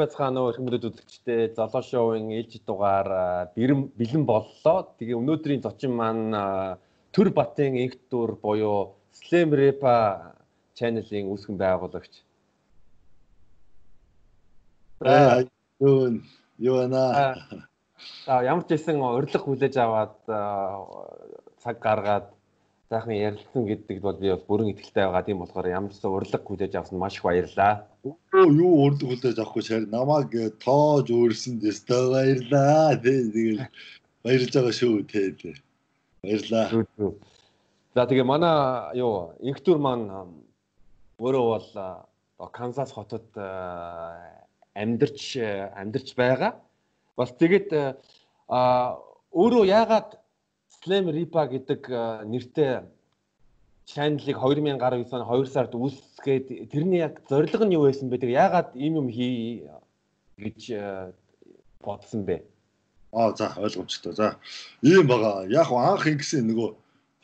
байцгаана уу хүмүүст үзэгчтэй золоо шоуын ээлжид дугаар бэлэн бэлэн боллоо. Тэгээ өнөөдрийн зочин маань Төр Батын инх дүр буюу Slam Repa channel-ийн үүсгэн байгуулагч. Аа юу юу наа. За ямар ч байсан урилга хүлээж аваад цаг гаргаад сайхан ярилцсан гэдэгт бол би бас бүрэн итгэлтэй байгаа. Тийм болохоор ямар ч урилга хүлээж авсан маш их баярлалаа. Өө юу урилга хүлээж авахгүй шаар намайг тоож өөрсөн дэстэй баярлалаа. Тэгээд баярлж байгаа шүү тий. Баярлалаа. За тэгээ манай юу инхтүр маань өөрөө бол Канзас хотод амьдарч амьдарч байгаа. Бас тэгээд өөрөө яагаад Slam Ripa гэдэг нэртэй channel-ыг 2019 оны 2 сард үүсгээд тэрний яг зорилго нь юу байсан бэ? Тэр яагаад ийм юм хий гэж бодсон бэ? Аа за ойлгомжтой. За ийм бага. Яг анх ингэсэн нөгөө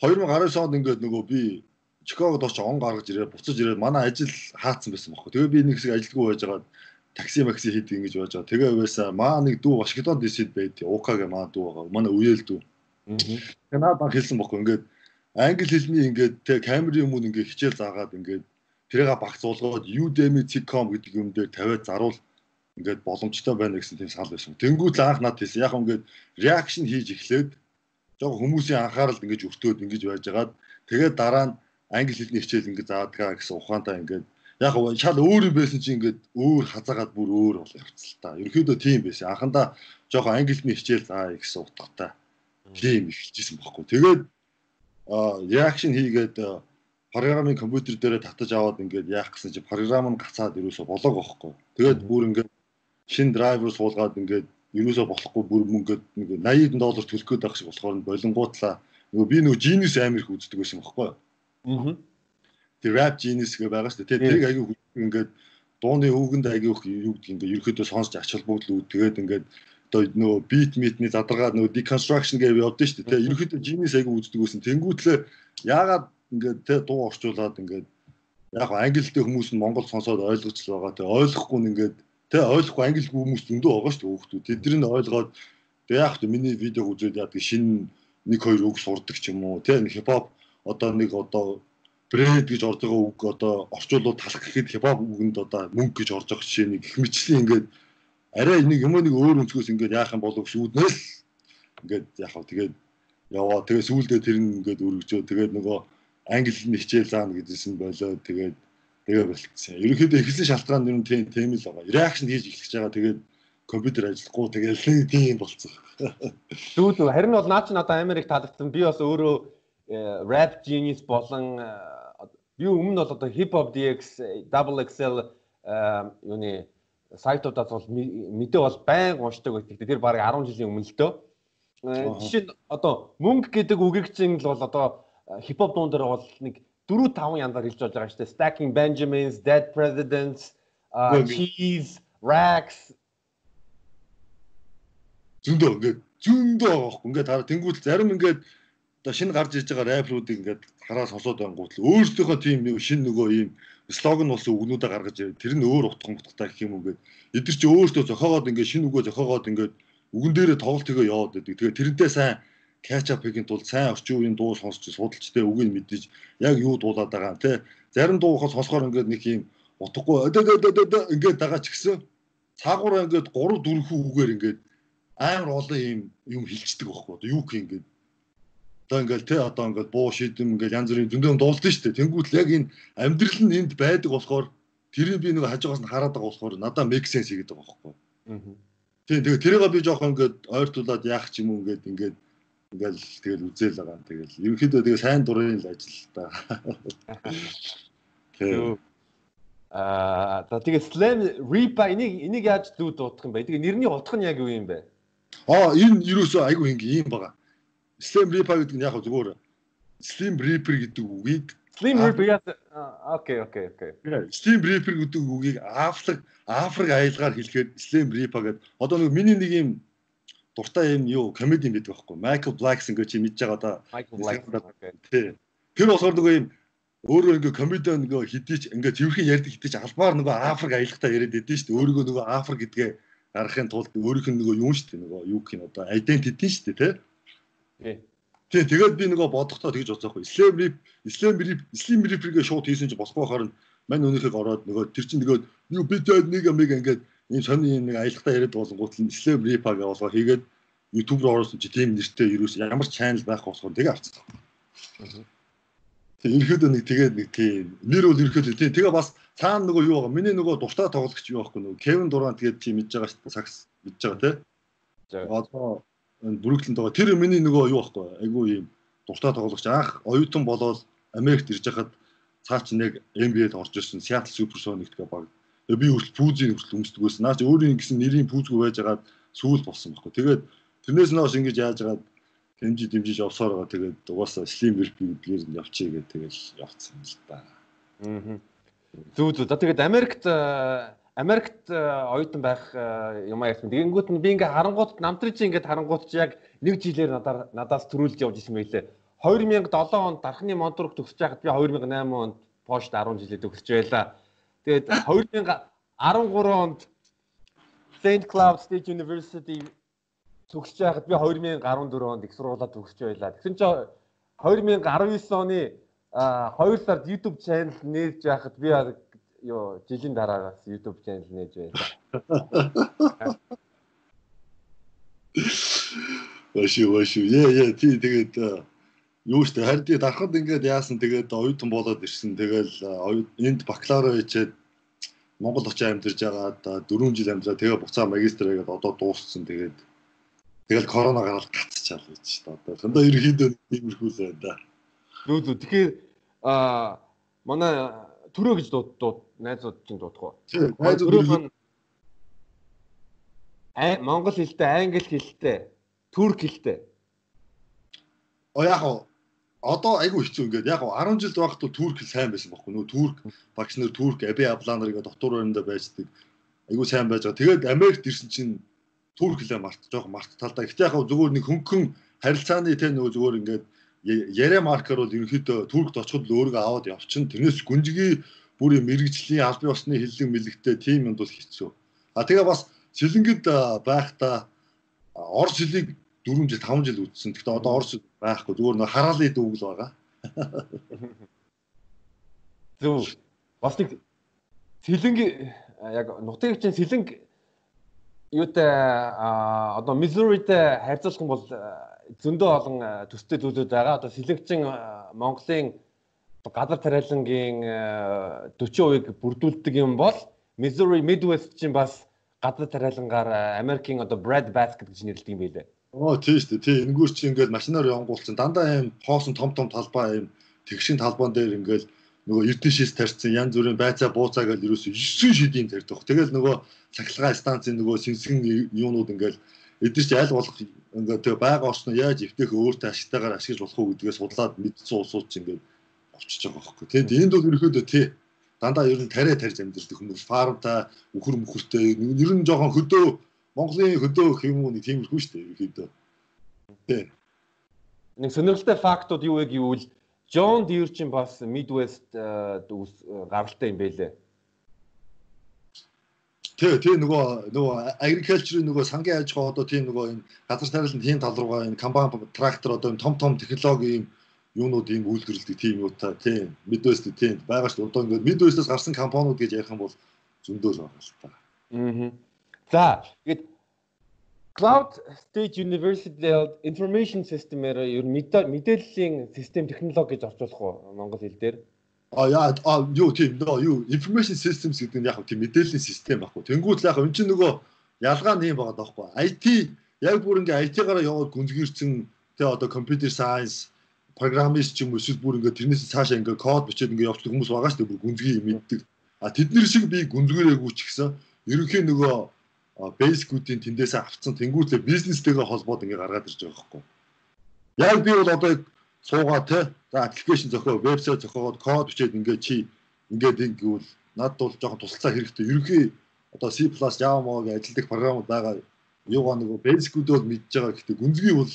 2019 онд ингээд нөгөө би Чикагод очиж он гаргаж ирээд буцаж ирээд манай ажил хаацсан байсан байхгүй. Тэгээ би нэг хэсэг ажилгүй байж байгаа такси макси хийдэг ингэж байж байгаа. Тэгээ байсаа маа нэг дүү Вашингтон ДС-д байд. УК-гийн маа дүү байгаа. Манай үеэл дүү. Тэгээ наад баг хэлсэн бохгүй ингээд англи хэлний ингээд тэг камерын өмнө ингээд хичээл заагаад ингээд тэрийг багцуулгаад udemy.com гэдэг юм дээр тавиад заруул ингээд боломжтой байна гэсэн тийм санал байсан. Тэнгүүт анх над хэлсэн. Яг ингээд реакшн хийж эхлээд жоо хүмүүсийн анхааралд ингээд өртөөд ингэж байжгаад тэгээд дараа нь англи хэлний хичээл ингээд заадгаа гэсэн ухаантай ингээд яг шал өөр юм байсан чинь ингээд өөр хазаагаад бүр өөр бол явцал та. Ерөнхийдөө тийм байсан. Анхандаа жоохон англи хэлний хичээл заа гэсэн утгатай тийм эхэлжсэн байхгүй. Тэгээд реакшн хийгээд програмын компьютер дээрээ татаж аваад ингээд яах гэсэн чи програм нь гацаад ерөөсө болоог байхгүй. Тэгээд бүр ингээд шин драйвер суулгаад ингээд ерөөсө болохгүй бүр мөнгөд нэг 80 доллар төлөх гээд байх шиг болохоор болонгуутлаа нөгөө би нөгөө Genius амир их үздэг байсан байхгүй. Аа. Тэр rap Genius гэ байгаа шүү дээ. Тэрийг аягүй ингээд дууны өвгөнд аягүй их юу гэдэг ингээд ерөөхдөө сонсож ач холбогдол үүд тэгээд ингээд одоо нөө бит митний задаргаа нөө deconstruction гэж явдсан шүү дээ. Ерөнхийдөө Genius айгу үздэг байсан. Тэнгүүтлээ яагаад ингээд тэ дуу орчуулад ингээд яг англи хэлтэй хүмүүс нь монгол сонсоод ойлгож л байгаа. Тэ ойлгохгүй нь ингээд тэ ойлгохгүй англи хүмүүс зөндөө байгаа шүү дээ хүүхдүүд. Тэд нар ойлгоод тэ яг тэ миний видеог үзээд яадаг шинэ нэг хоёр үг сурдаг ч юм уу. Тэ хипхоп одоо нэг одоо брэд гэж орж байгаа үг одоо орчуулууд талах гэхэд хипхоп үгэнд одоо мөнгө гэж орж байгаа нэг их мэтчлийн ингээд арай нэг юм нэг өөр өнцгөөс ингээд яах юм болов шүүднээл ингээд яах вэ тэгээд яваа тэгээд сүүлдээ тэр нь ингээд өргөжөө тэгээд нөгөө англи хэлний хичээл заана гэдсэн болоо тэгээд тэгээ болчихсон. Ерөнхийдөө эхлэн шалтгаан нь тийм тийм л байгаа. Реакшн хийж эхлэж байгаа тэгээд компьютер ажиллахгүй тэгээд тийм болцсон. Тэгвэл харин бол наа чи надад амар их таалагдсан. Би бас өөрөө rap genius болон би өмнө бол одоо hip hop DX double XL юуны сайтуудаас бол мэдээ бол байн уншдаг байдаг. Тэр бараг 10 жилийн өмнө л дөө. Э, жишээ нь одоо мөнгө гэдэг үгийг чинь л бол одоо хипхоп дуун дээр бол нэг 4 5 янзаар хэлж болж байгаа шүү дээ. Stacking Benjamins, Dead Presidents, Cheese, Rax зөндөө ингээд зөндөө аахгүй ингээд хараа тэнгуүл зарим ингээд одоо шинэ гарч иж байгаа рэпруудыг ингээд хараа сонсоод байнгут л өөрсдийнхөө тийм нэг шинэ нөгөө ийм слоган болсон үгнүүдэ гаргаж ирээ. Тэр нь өөр утга мутгатай гэх юм уу гээд эдгэр чи өөртөө зохиогоод ингээд шинэ үгөө зохиогоод ингээд үгэн дээрээ тоглолтыгоо яваад байдаг. Тэгээ тэрнтэй сайн catch up хийхин тулд сайн орчин үеийн дуу сонсч судалж тэ үгийг мэдээж яг юу дуулаад байгаа тэ зарим дуухаас сонсохоор ингээд нэг юм утгагүй ингээд байгаа ч гэсэн цаагаараа ингээд 3 4 хүү үгээр ингээд амар олон юм юм хилчдэг байхгүй. Юу гэх ингээд одоо ингээл те одоо ингээд буу шидэм ингээл янз бүрийн зөндөө дуулдаг шүү дээ. Тэнгүүт яг энэ амьдрал нь энд байдаг болохоор тэрийг би нэг хажуугаас нь хараад байгаа болохоор надад sense хийгээд байгаа байхгүй. Аа. Тийм тэгээ тэрийг би жоохон ингээд ойртуулад яах ч юм уу ингээд ингээд ингээл тэгэл үзэл байгаа. Тэгэл ерөнхийдөө тэгээ сайн дурын л ажил та. Тийм. Аа за тэгээ slam repa энийг энийг яаж зүү дуудах юм бэ? Тэгээ нэрний утга нь яг юу юм бэ? Аа энэ юусоо айгүй хинг юм байгаа. Slim Reaper гэдэг нь яг зүгээр Slim Reaper гэдэг үгийг Slim Reaper окей окей окей. Slim Reaper гэдэг үгийг Африк Африк аялгаар хэлэхээр Slim Reaper гэдэг. Одоо нэг миний нэг юм дуртай юм юу комеди юм байдаг байхгүй. Michael Blackson гэж чи мэдж байгаа да. Michael Blackson. Тэр болохоор нөгөө юм өөрөө ингээ комедиан нөгөө хэдий ч ингээ тэрхэн ярьдаг хэдий ч албаар нөгөө Африк аялахтаа яриад байдэн шүү дээ. Өөрийгөө нөгөө Африк гэдгээ гаргахын тулд өөрийнх нь нөгөө юу шүү дээ нөгөө юу гэх юм одоо identity шүү дээ тий. Тий. Тэгээд би нөгөө бодохдоо тэгж бодсоохгүй. Islam rip, Islam rip, Islam rip-гээ шууд хийсэн чи босгүй харин мань өнөөхийг ороод нөгөө тэр чинь нөгөө юу бид нэг нэг ингээд ийм сонин нэг аялахтаа яриад болонгууд л Islam rip-аг болгоо хийгээд YouTube руу оруулсан чи тийм нэртэй ерөөс ямар channel байх болохгүй тэгээ авчихсан. Тэг ерөөдөө нэг тэгээд нэг тийм нэр бол ерөөдөө тийм тэгээ бас цаана нөгөө юу байгаа. Миний нөгөө дуртай тоглогч юу байхгүй нөгөө Кевин Дурант тэгээд чи мэдж байгаа шүү дээ. Сакс мэдж байгаа тий. Одоо Брүклинд байгаа. Тэр миний нөгөө юу байхгүй. Айгу ийм дуртай тоглогч анх оюутан болоод Америкт ирж хахад цаа чи нэг NBA-д орж ирсэн Seattle Supersonics гэх баг. Тэгээ би хүртэл пүүзийг хүртэл өмсдөг байсан. Наач өөрийн гэсэн нэрийн пүүзгүй байж байгаад сүүл болсон байхгүй. Тэгээд тэрнээс нь хойш ингэж яаж яагаад дэмжиж дэмжиж явсаар байгаа. Тэгээд угаасаа Slim Bird гэдгээр нь явчихъя гэх тэгэл явцсан юм л да. Аа. Зүг зүг. За тэгээд Америкт Америкт э, оюутан байх э, юм ярьсан. Тэгэнгүүт нь би ингээ харангуут намтрич ингээ харангуут чи яг нэг жилээр надаар надаас төрүүлж явж исэн байлээ. 2007 онд дархны монтрог төгсөж байхад би 2008 онд пошт 10 жилээ төгсөж байлаа. Тэгээд 2013 онд St. Cloud State University төгсөж байхад би 2014 онд их сургуулаад төгсөж байлаа. Тэгсэн чинь 2019 оны 2 сард YouTube channel нээж байхад би ёо жилийн дараагаас YouTube channel нээж байлаа. Ваши ваши. Яа яа тий тэгээд юу штэ тий дарахад ингээд яасан тэгээд оюутан болоод ирсэн. Тэгэл энд бакалавра хийчээд Монгол очиж амьдарч байгаа 4 жил амьдраа тэгээ буцаа магистр хийгээд одоо дууссан тэгээд Тэгэл корона гараад гацчаал гэж та одоо. Хондоо ерөөхдөө иймэрхүү л байна да. Зүү. Тэгэхээр аа манай төрөө гэж дууд найзууд чинь дуудах уу? Найзууд аа Монгол хэлтэй, англи хэлтэй, турк хэлтэй. О яг оо одоо айгүй хэцүү ингээд яг 10 жилд байхад турк сайн байсан байхгүй нөө турк багш нар турк аби абланар гэдэг дотор өрөндөө байждаг айгүй сайн байж байгаа. Тэгээд Америкт ирсэн чинь түр хэлээ март жоох март талдаа. Гэтэ яг зүгээр нэг хөнгөн харилцааны тэ нөгөө зүгээр ингээд яриа маркер бол ерөнхийдөө түркд очиход л өөрийгөө аваад явчин. Тэрнээс гүнжигийн бүрийн мэрэгжлийн аль биесны хиллэг мэлэгтэй тим юмд бол хэцүү. А тэгээ бас сэлэнгэд байхдаа орс хэлийг 4 жил 5 жил үтсэн. Гэхдээ одоо орс байхгүй зүгээр нэг хараалын дүүг л байгаа. Зөв. Бас нэг сэлэнг яг нутгийн сэлэнг юутай одоо Missouri-тэй харьцуулах юм бол зөндөө олон төстэй зүйлүүд байгаа. Одоо сэлэгчин Монголын газар тариалангийн 40%-ийг бүрдүүлдэг юм бол Missouri Midwest чинь бас газар тариалангаар Америкийн одоо bread basket гэж нэрлэдэг юм байлээ. Оо тийм шүү дээ. Тийм энгүүр чи ингээд машинаар явангуулсан дандаа ийм хоосон том том талбай ийм тэгшин талбайн дээр ингээд нөгөө эрдэнэшээс тарьсан янз бүрийн байцаа бууцаа гэж ерөөсөө 9 шидийн тарьдаг. Тэгэл нөгөө цахилгаан станцын нөгөө сэнсгэн юунууд ингээл эдгээр чи аль болох ингээд тэгээ байга орчноо яаж эвтээх өөртөө ашигтайгаар ашиглаж болох уу гэдгээ судлаад мэдсэн улсууд чи ингээд авчиж байгаа байхгүй. Тэгээд энд бол ерөөдөө тий дандаа ер нь тариа тарьж амьдэрдэг хүмүүс фармтай үхэр мөхөртэй ер нь жоохон хөдөө Монголын хөдөө хэм үү нэг тиймэрхүү шүү дээ ерөөдөө. Тий. Нэг сонирхолтой фактууд юу вэ гэвэл John Deere чинь бас Midwest э, гаралтай юм байлээ. Тий, тий нөгөө нөгөө agriculture нөгөө сангийн аж ахуй одоо тийм нөгөө энэ газар тариалан тийм тал руугаа энэ комбайн трактор одоо энэ том том технологийн юунууд ийм үйлдвэрлэдэг тийм юу та тийм Midwest тийм байгаа шүү. Одоо ингээд Midwest-ээс гарсан компаниуд гэж ярих юм бол зөндөө л байгаа л та. Аа. За, тэгээд Cloud State University Information System-ээр ер мэдээллийн систем технологи гэж орчуулах уу монгол хэл дээр? А яа а юу тийм нөө юу information systems гэдэг нь яг тийм мэдээллийн систем байхгүй. Тэнгүүт л яг энэ чинь нөгөө ялгаа нь юм байгаа даахгүй. IT яг бүр ингээ IT-гаараа яваад гүнзгийрсэн тэгээ одоо computer science программист ч юм уу эсвэл бүр ингээ тэрнээс цаашаа ингээ код бичээд ингээ явуулдаг хүмүүс байгаа шүү дээ бүр гүнзгий мэддэг. А тэднэр шиг би гүнзгийрээгүй ч гэсэн ерөнхийн нөгөө бейскүүдийн тэндээсээ авцсан тэнгүүтлээ бизнестэйгээ холбоод ингээ гаргаад ирж байгаа байхгүй. Яг би бол одоо суугаа те. За аппликейшн зохио, вебсайт зохиогоод код бичээд ингээд чи ингээд ингэвэл надад бол жоохон тусалцаа хэрэгтэй. Ерөнхий одоо C++ Java могийн ажилладаг програмууд байгаа. Юугаа нөгөө basic-үүд бол мэдж байгаа. Гэхдээ гүнзгий бол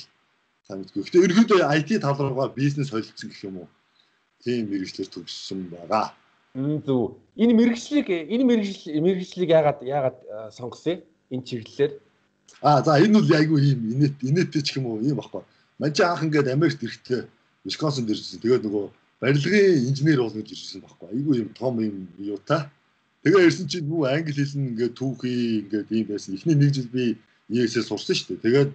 санагдгүй. Гэхдээ ерөнхийдөө IT тал руугаа бизнес холилдсон гэх юм уу? Тийм мэрэгчлэр төгссөн байгаа. Зөв. Энэ мэрэгчлийг энэ мэрэгжил мэрэгжлийг яагаад яагаад сонгосон энэ чиглэлээр? Аа за энэ бол айгүй ийм инээт инээтэй ч юм уу ийм баггүй. Манч анх ингээд Америкт ирэхдээ Висконсинд ирсэн. Тэгээд нөгөө барилгын инженер болно гэж ирсэн баггүй. Айгүй ийм том ийм юутай. Тэгээ ирсэн чинь нүү англи хэлэн ингээд түүхий ингээд ийм байсан. Эхний нэг жил би ES-ээс сурсан шүү дээ. Тэгээд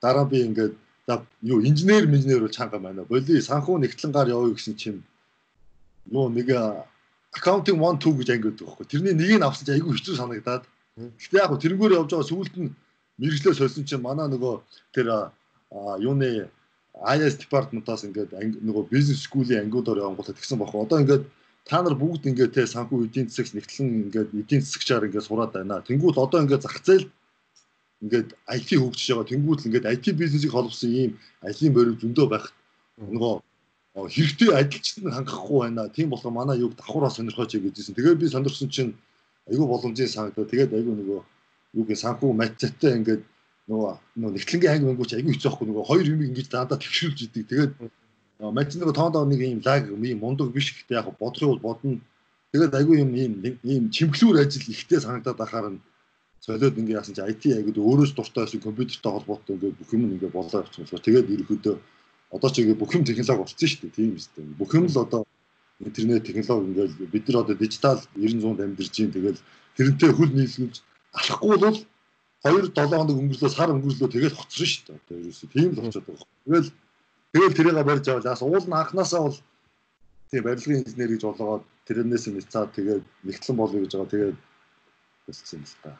дараа би ингээд за юу инженер инженер бол чанга байна. Боли санхүү нэгтлэн гар явъя гэсэн чинь юу нэг accounting 1 2 гэж ангиуд байхгүй. Тэрний нэгийг авсан чинь айгүй хэцүү санагдаад. Гэхдээ яг тэрнгээр явж байгаа сүүлд нь мэрэгчлээ сольсон чинь манай нөгөө тэр юуны IS department-аас ингээд нөгөө бизнес скуулийн ангиудаар явангуулаад тэгсэн бохоо. Одоо ингээд та нар бүгд ингээд те санхүү эдийн засагч нэгтлэн ингээд эдийн засагчаар ингээд сураад байна. Тэнгүүл одоо ингээд зах зээл ингээд IT хөгжиж байгаа. Тэнгүүд л ингээд IT бизнесийг холбосон ийм ажлын бориг зөндөө байх нөгөө хэрэгтэй ажилчид нь хангахгүй байна. Тийм болохоор манай юг давхараа сонирхооч гэжсэн. Тэгээд би сонирхсон чинь айгүй боломжийн санагдаа. Тэгээд айгүй нөгөө юуг санхүү матцтай ингээд нөгөө нөгөө нэгтлэнгийн анги мөнгөч айгүй хэцүү байхгүй. Нөгөө хоёр юм ингэж дандаа төвшүүлж идэг. Тэгээд матч нөгөө тоондоо нэг юм лаг юм мундаг биш гэхдээ яг бодлого бол бодно. Тэгээд айгүй юм ийм ийм чимглүүр ажил ихтэй санагдаад ахаар нь солиод ингээ яасан чи IT аяг өөрөөс дуртай байсан компьютертэй холбоотой ингээ бүх юм ингээ болоо явчихсан болохоор тэгээд ерөөдөө одоо ч ингээ бүх юм технологи болсон шүү дээ. Тийм үстэй бүх юм л одоо интернет технологи ингээ бид нар одоо дижитал 900-д амьдарч байна. Тэгэл тэрнтэй хөл нийлгэж алахгүй бол 2 7 хоног өнгөрлөө сар өнгөрлөө тэгээд хоцсон шүү дээ одоо ерөөсөө тийм л болчиход байгаа. Тэгэл тэгэл тэрийг барьж аваад яасан уул нь анханасаа бол тийм барилгын инженер гэж болгоод тэрнээс нь цаад тэгээд нэгтлэн болоё гэж байгаа тэгээд юм л та.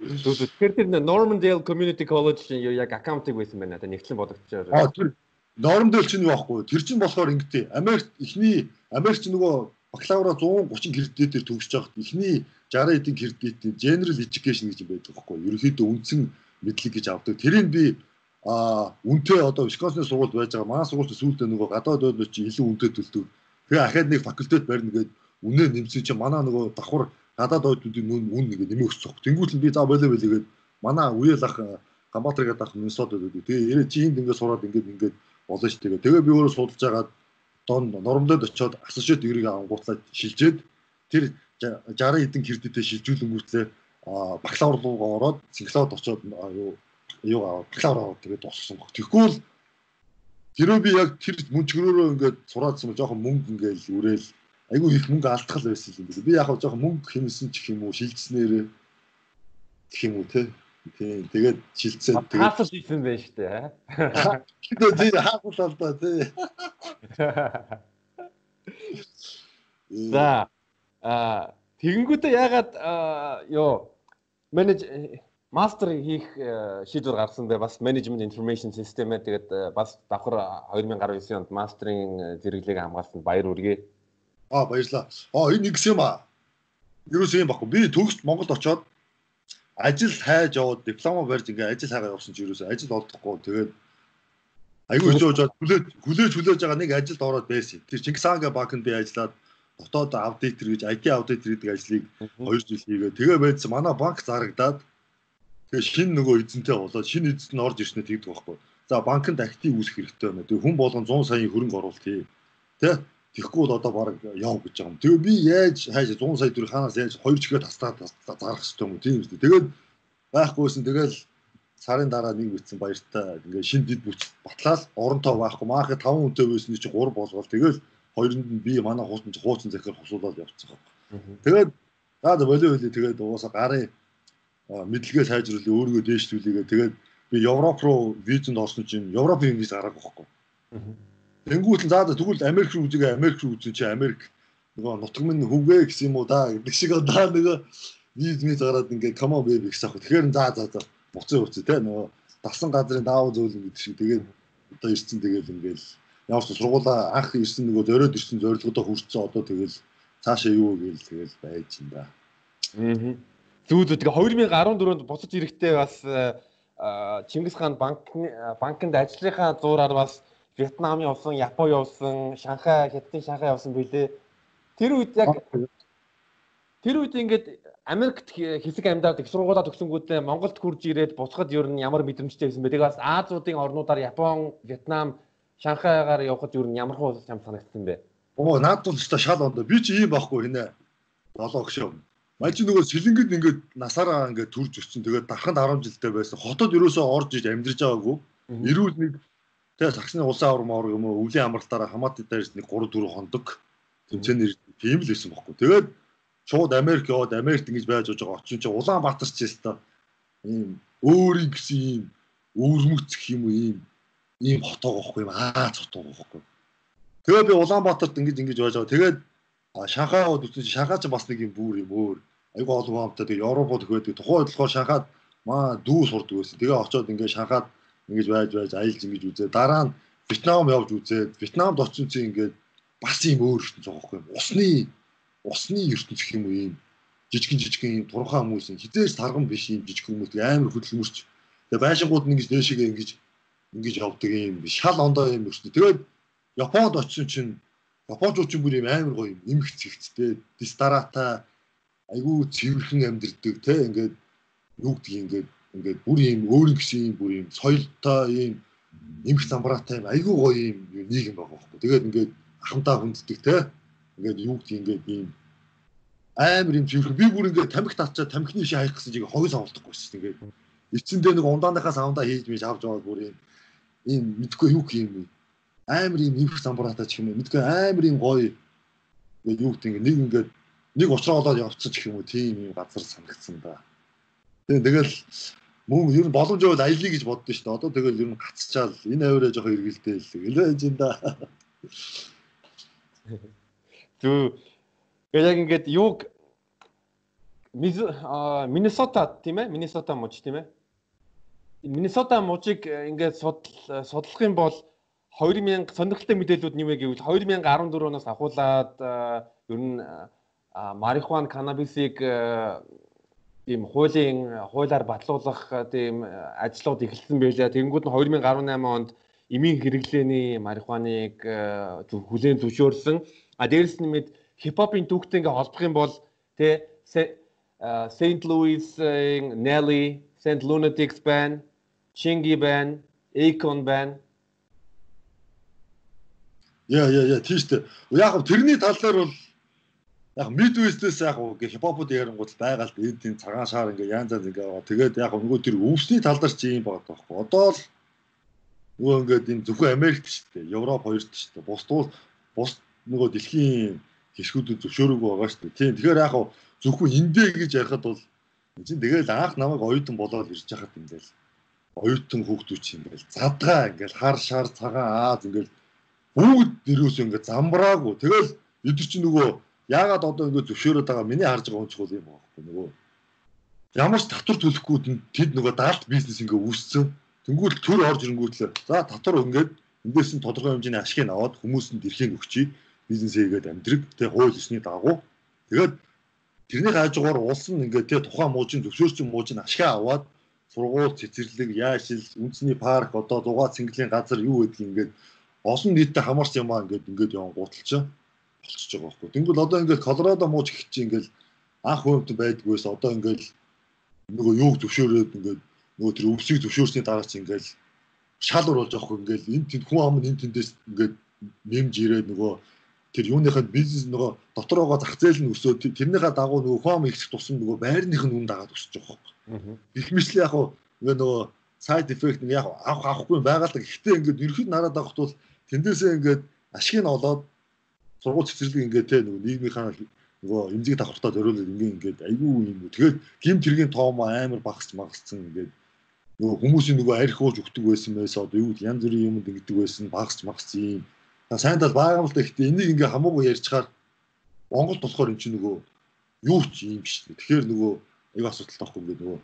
Тэгэхээр тэр Normandale Community College яг аккаунтыг байсан байна. Одоо нэгтлэн бодогчоор. Аа тэр Normandale чинь байхгүй. Тэр чинь болохоор ингэдэй. Америкт эхний Америкч нөгөө бакалавра 130 кредитээр төгсөж байхад эхний 60 эдийн кредит General Education гэж байдаг байхгүй. Ерөнхийдөө үндсэн мэдлэг гэж авдаг. Тэрийг би а үнтэй одоо Висконсины сургуульд байж байгаа. Манай сургуульд сүүлдээ нөгөө гадаад ойлоо чи илүү үнэтэй төлдөг. Тэгээ ахаад нэг факультет барьна гээд үнэ нэмсэн чи манай нөгөө давхар гадаад оюутнуудын үн үн нэг нэмээ өссөн. Тэнгүүт л би за болоо болоо гээд манай үеэл ах Гамбатар гэдэг ах Миннесот гэдэг. Тэгээ ирээ чи энд ингээд сураад ингээд ингээд болно ш. Тэгээ тэгээ би өөрөө судалж агаад дон нормдод очиод associate degree-г авангуутлаад шилжээд тэр 60 эдэн кредитээ шилжүүлэнгүүтлээ бакалавр руугаа ороод синхлоод очиод юу юу бакалавр аваад тэгээд дууссан гох. Тэгэхгүй л тэрөө би яг тэр мөнчгөрөөрөө ингээд сураадсан жоохон мөнгө ингээд үрээл айгүй их мөнгө алдах л байсан юм би. Би яг жоохон мөнгө хэмсэн ч юм уу шилжснээрээ гэх юм уу те. Тийм тэгээд шилцээд тэгээд хаасал хийсэн байх шүү дээ. Тэгэ тийм хаасал алдаа тий. За а тэгэнгүүтээ ягаад ёо менеж мастер хийх шийдвэр гаргасан бэ бас management information system-ээ тэгээд бас давхар 2019 онд мастерын зэрэглээг хамгаалсанд баяр хүргэе. Аа баярлаа. Аа энэ нэг юм аа. Юусэн юм баггүй. Би төгсд Монголд очоод ажил хайж яваад диплома барьж ингээ ажил хайгаа явсан чи юусэн ажил олдохгүй. Тэгээд айгүй өчөө очоод хүлээж хүлээж хүлээж байгаа нэг ажилд ороод байсан. Тэр Чингис хаанга банкнд би ажиллаад дотоод аудитор гэж IT аудитор гэдэг ажлыг 2 жил хийгээ. Тэгээ байдсан манай банк зарагдаад тэгээ шинэ нөгөө эзэнтэй болоод шинэ эзэнт нь орж ирснээр тэгдэг байхгүй. За банкнд актив үүсэх хэрэгтэй байна. Тэгээ хүн болгон 100 саяын хөрөнгө оруулалт хий. Тэ Тэгэхгүй бол одоо баг яв гэж байгаа юм. Тэгээ би яаж хайж 100 сая төгрөг ханаас яаж 2 чихээр тастаад зарах хэрэгтэй юм тийм үү. Тэгээд байхгүйсэн тэгэл сарын дараа нэг битсэн баяртай ингээ шин дид бүч батлаад оронтой байхгүй маахад 5 хүнтэй байсан чи 3 болгоол тэгэл хоёронд нь би манай хуучин хуучин захир хусуулаад явцсан байхгүй. Тэгээд за болоо болоо тэгээд угаасаа гарын мэдлэгээ сайжруулах өөрийгөө дээшлүүлээгээ тэгээд би Европ руу визэнд орсон чинь Европын виз гараагүй байхгүй. Тэнгүүт нь заа тэгвэл Америк руу үзээгээ Америк руу үзэн чи Америк нөгөө нутаг минь хөвгөө гэсэн юм уу да гэдэг шиг одоо нөгөө визний зараад ингээд come on baby гэсэн ах. Тэгэхээр заа заа заа буцаа буцаа те нөгөө дасан газрын даав зөөлөн гэдэг шиг тэгээд одоо ирсэн тэгээд ингээд ямар ч сургуулаа анх ирсэн нөгөө зориод ирсэн зорилгодоо хүрсэн одоо тэгэл цаашаа юу гээл тэгэл байж юм да. Аа. Зүү зүү тэгээ 2014-онд буцаж ирэхдээ бас Чингис хаан банк банкнд ажлынхаа зуураар бас Вьетнам явсан, Япон явсан, Шанхай, Хятадын Шанхай явсан билээ. Тэр үед яг тэр үед ингээд Америкт хэсэг амьдардаг их сургуулаа төгсөнгүүдээ Монголд хурж ирээд буцахад ер нь ямар мэдрэмжтэй байсан бэ? Тэгээ бас Азиудын орнуудаар Япон, Вьетнам, Шанхайгаар явхад нь ямар хөө юм санагдсан бэ? Оо наад тул өстой шал ондоо. Би чи ийм байхгүй хинэ. Долоо гшөө. Мань чи нөгөө сэлэнгэд ингээд насаараа ингээд төрж өссөн. Тэгээд дарханд 10 жилдээ байсан. Хотод ерөөсөө орж иж амьдарч байгаагүй. Ирүүл нэг тэгээ сагсны улаан авар моор юм уу өвлийн амралтаараа хамаатан дээрс нэг 3 4 хондог тэмцээний тийм л байсан бохоо. Тэгээд шууд Америк яваад Америкт ингэж байж байгаа очин чи Улаанбаатар ч юм ийм өөрийн гэсэн ийм өвөрмөц гэх юм уу ийм ийм хотоо гохгүй юм Аз хотоо гохгүй. Тэгээд би Улаанбаатарт ингэж ингэж байж байгаа. Тэгээд Шанхайд үтсэн Шанхай ч бас нэг юм бүр юм өөр. Айгу олон хамтаа тэгээд Европод хөөдөг. Тухайн болохоор Шанхайд маа дүү сурдаг байсан. Тэгээ очиод ингээд Шанхайд ингэж байж байж аялж ингэж үзээ. Дараа нь Вьетнам явж үзээд Вьетнамд очсон чинь ингээд бас юм өөр ертөнц байгаа байхгүй юм. Усны усны ертөнц гэх юм уу юм жижигэн жижигэн юм турхаа хүмүүс юм хизээс тарган биш юм жижиг хүмүүс амар хөдөлмөрч. Тэгээ байшингууд нь ингэж дээшээгээ ингэж ингэж явдаг юм шал ондоо юм ертөнц. Тэгээд Японд очсон чинь Японууд ч бүр юм амар гоё юм. Эмх цэгцтэй дистарата айгүй цэвэрхэн амьдэрдэг те. Ингээд юу гэдгийг ингээд ингээд бүр юм өөр гэсэн юм бүр юм соёлтой юм эмх замбраатай юм. Айгүй гоё юм нийгэм байгаа байхгүй. Тэгээд ингээд хамтаа хүнддэг те. Ингээд юу гэдгийг ингээд ийм амар юм цэвэрхэн би бүр ингээд тамхи татчаа тамхины шиг хаях гэсэн чиг хогс авалтахгүй шүү дээ. Ингээд эцэндээ нэг ундааныхаа савндаа хийж мэж авч яваад бүр юм ийм мэдгүй юу юм амар юм эмх замбраатай ч юм уу мэдгүй амар юм гоё юу гэдэг нэг ингээд нэг уучраа болоод явцсан ч юм уу тийм юм газар санагдсан да. Тэгээ тэгэл мөн ер нь боломж байвал аялье гэж боддоо шүү дээ. Одоо тэгэл ер нь гацчаал энэ авираа жоохон эргэлдээ л гэлээж энэ да. Зү яг ингээд юг Миннесота тийм ээ? Миннесота муж тийм ээ? Миннесота мужийг ингээд судлах юм бол 2000 сонирхолтой мэдээлүүд нэмэ гэвэл 2014 оноос ахуулаад ер нь марихуан канабисыг ийм хуулийн хуулиар батлуулах тийм ажлууд эхэлсэн байлаа. Тэнгүүд нь 2018 онд эмийн хэрэглээний марихуаныг хүлээн зөвшөөрсөн. А дээрэс нь мэд хипхопын түүхтэй ингээ холбох юм бол тэ Saint Louis-ийн Nelly, Saint Lunatics байна, Chingy байна, Akon байна Яа яа яа тийш үү. Яг тэрний талаар бол яг Midwest-ээс яг гэ хипхопод ярингууд байгаа л энэ тийм цагаан шаар ингээ янз янз ингээ байгаа. Тэгээд яг нөгөө тэр өвсний талдар чи юм байгаа байхгүй. Одоо л нөгөө ингээд энэ зөвхөн Америкт шүү дээ. Европ хоёрт шүү дээ. Бус туул бус нөгөө дэлхийн хэсгүүдэд зөвшөөрөөгүй байгаа шүү дээ. Тийм. Тэгэхээр яг зөвхөн эндээ гэж ярихад бол чинь тэгэл анх намайг оюутан болоод ирж хахад ингээл оюутан хүүхдүүд чинь ингээл задгаа ингээл хар шар цагаан ааз ингээл бүгд нэрөөс ингээд замбраагүй. Тэгэл эдгэр чинь нөгөө яагаад одоо ингээд зөвшөөрöd байгаа миний харж байгаа онцгой юм байна. Нөгөө ямар ч татвар төлөхгүй тэд нөгөө даалт бизнес ингээд үүссэн. Тэнгүүл төр орж ирэнгүүтлээ. За татвар ингээд эндээс нь тодорхой хэмжээний ашгийг аваад хүмүүст эрхийг өгчий бизнес хийгээд амьдрэг тэг хууль ёсны дагуу. Тэгээд тэрний хажуугаар улс нь ингээд тэг тухайн муужийн зөвшөөрсөн муужийн ашиг аваад сургууль цэцэрлэг яашил үндэсний парк одоо дугаа цэнгэлийн газар юу гэдгийг ингээд олон нийтэд хамаарч юм аа ингээд ингээд яван гуталчаа болчихж байгаа байхгүй. Тэнгүүл одоо ингээд Колорадо мууж гэх чинь ингээд анх хөвд байдгүйс одоо ингээд нөгөө юуг зөвшөөрөөд ингээд нөгөө тэр өвсийг зөвшөөрсний дараа чи ингээд шал уруулж байгаа хгүй ингээд энэ тэнд хүн ам энэ тэндээс ингээд нэмж ирээд нөгөө тэр юуныхаа бизнес нөгөө дотроогоо зах зээл нь өсөөд тэрнийхээ дагуу нөгөө ам ихсэх тусам нөгөө байрных нь үн дагаад өсөж байгаа байхгүй. Их мэтлээ яг нөгөө сайд эффект нь яг авах авахгүй байгаа л гэхдээ ингээд ерхэд нараад авахт бол тэндээсээ ингээд ашиг нь олоод сургууль цэцэрлэг ингээд те нөгөө нийгмийнхаа нөгөө эмзэг давхартаа зориулаад ингээд ингээд айгүй юм. Тэгээд гим тэргийн тоом амар багасч магасцсан ингээд нөгөө хүмүүсийн нөгөө арх ууж өгдөг байсан байсаа одоо юу янз бүрийн юмд ингэдэг байсан багасч магасч юм. Сайн тал да гэхдээ энийг ингээд хамаагүй ярьчаар Монголд болохоор эн чинь нөгөө юу ч юм биш. Тэгэхээр нөгөө аюу асуудалтай байхгүй ингээд нөгөө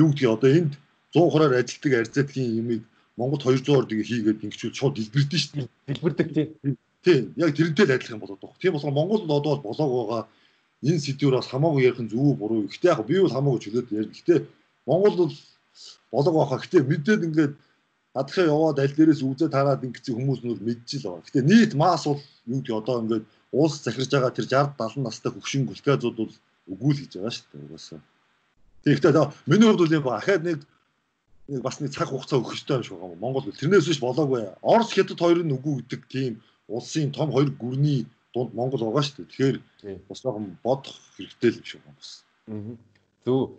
юу гэдгийг одоо энд 100 хураар ажилтдаг арзаатгийн юмыг Монгол 200 ордыг хийгээд ингэчүүл шууд дэлбэрдэн шүү дээ. Дэлбэрдэг тий. Тий, яг тэрнтэй л адилхан болоод байгаа. Тийм болохоор Монгол одоо бол болоог байгаа энэ сэдвээр бас хамаагүй ярих нь зөв буруу. Гэхдээ яг би бол хамаагүй чөлөөд ярь. Гэхдээ Монгол бол болоог байгаа. Гэхдээ мэдээд ингээд гадагшаа яваад аль дээрээс үзээ тараад ингэсэн хүмүүс нь мэдж л байгаа. Гэтэ нийт масс бол юу гэдэг одоо ингээд уус захирж байгаа тэр 60 70 настай хөгшин глюкозууд бол үгүй л гэж байгаа шүү дээ угаасаа. Тэгэхдээ миний хувьд бол юм ба ахаад нэг нэг бас нэг цаг хугацаа өгөх хэрэгтэй юм шиг байгаа юм. Монгол тэрнээс биш болоогүй. Орос хятад хоёр нь үгүй гэдэг тийм улсын том хоёр гүрний дунд Монгол байгаа шүү дээ. Тэгэхээр бас жоохон бодох хэрэгтэй л юм шиг байна бас. Зөв.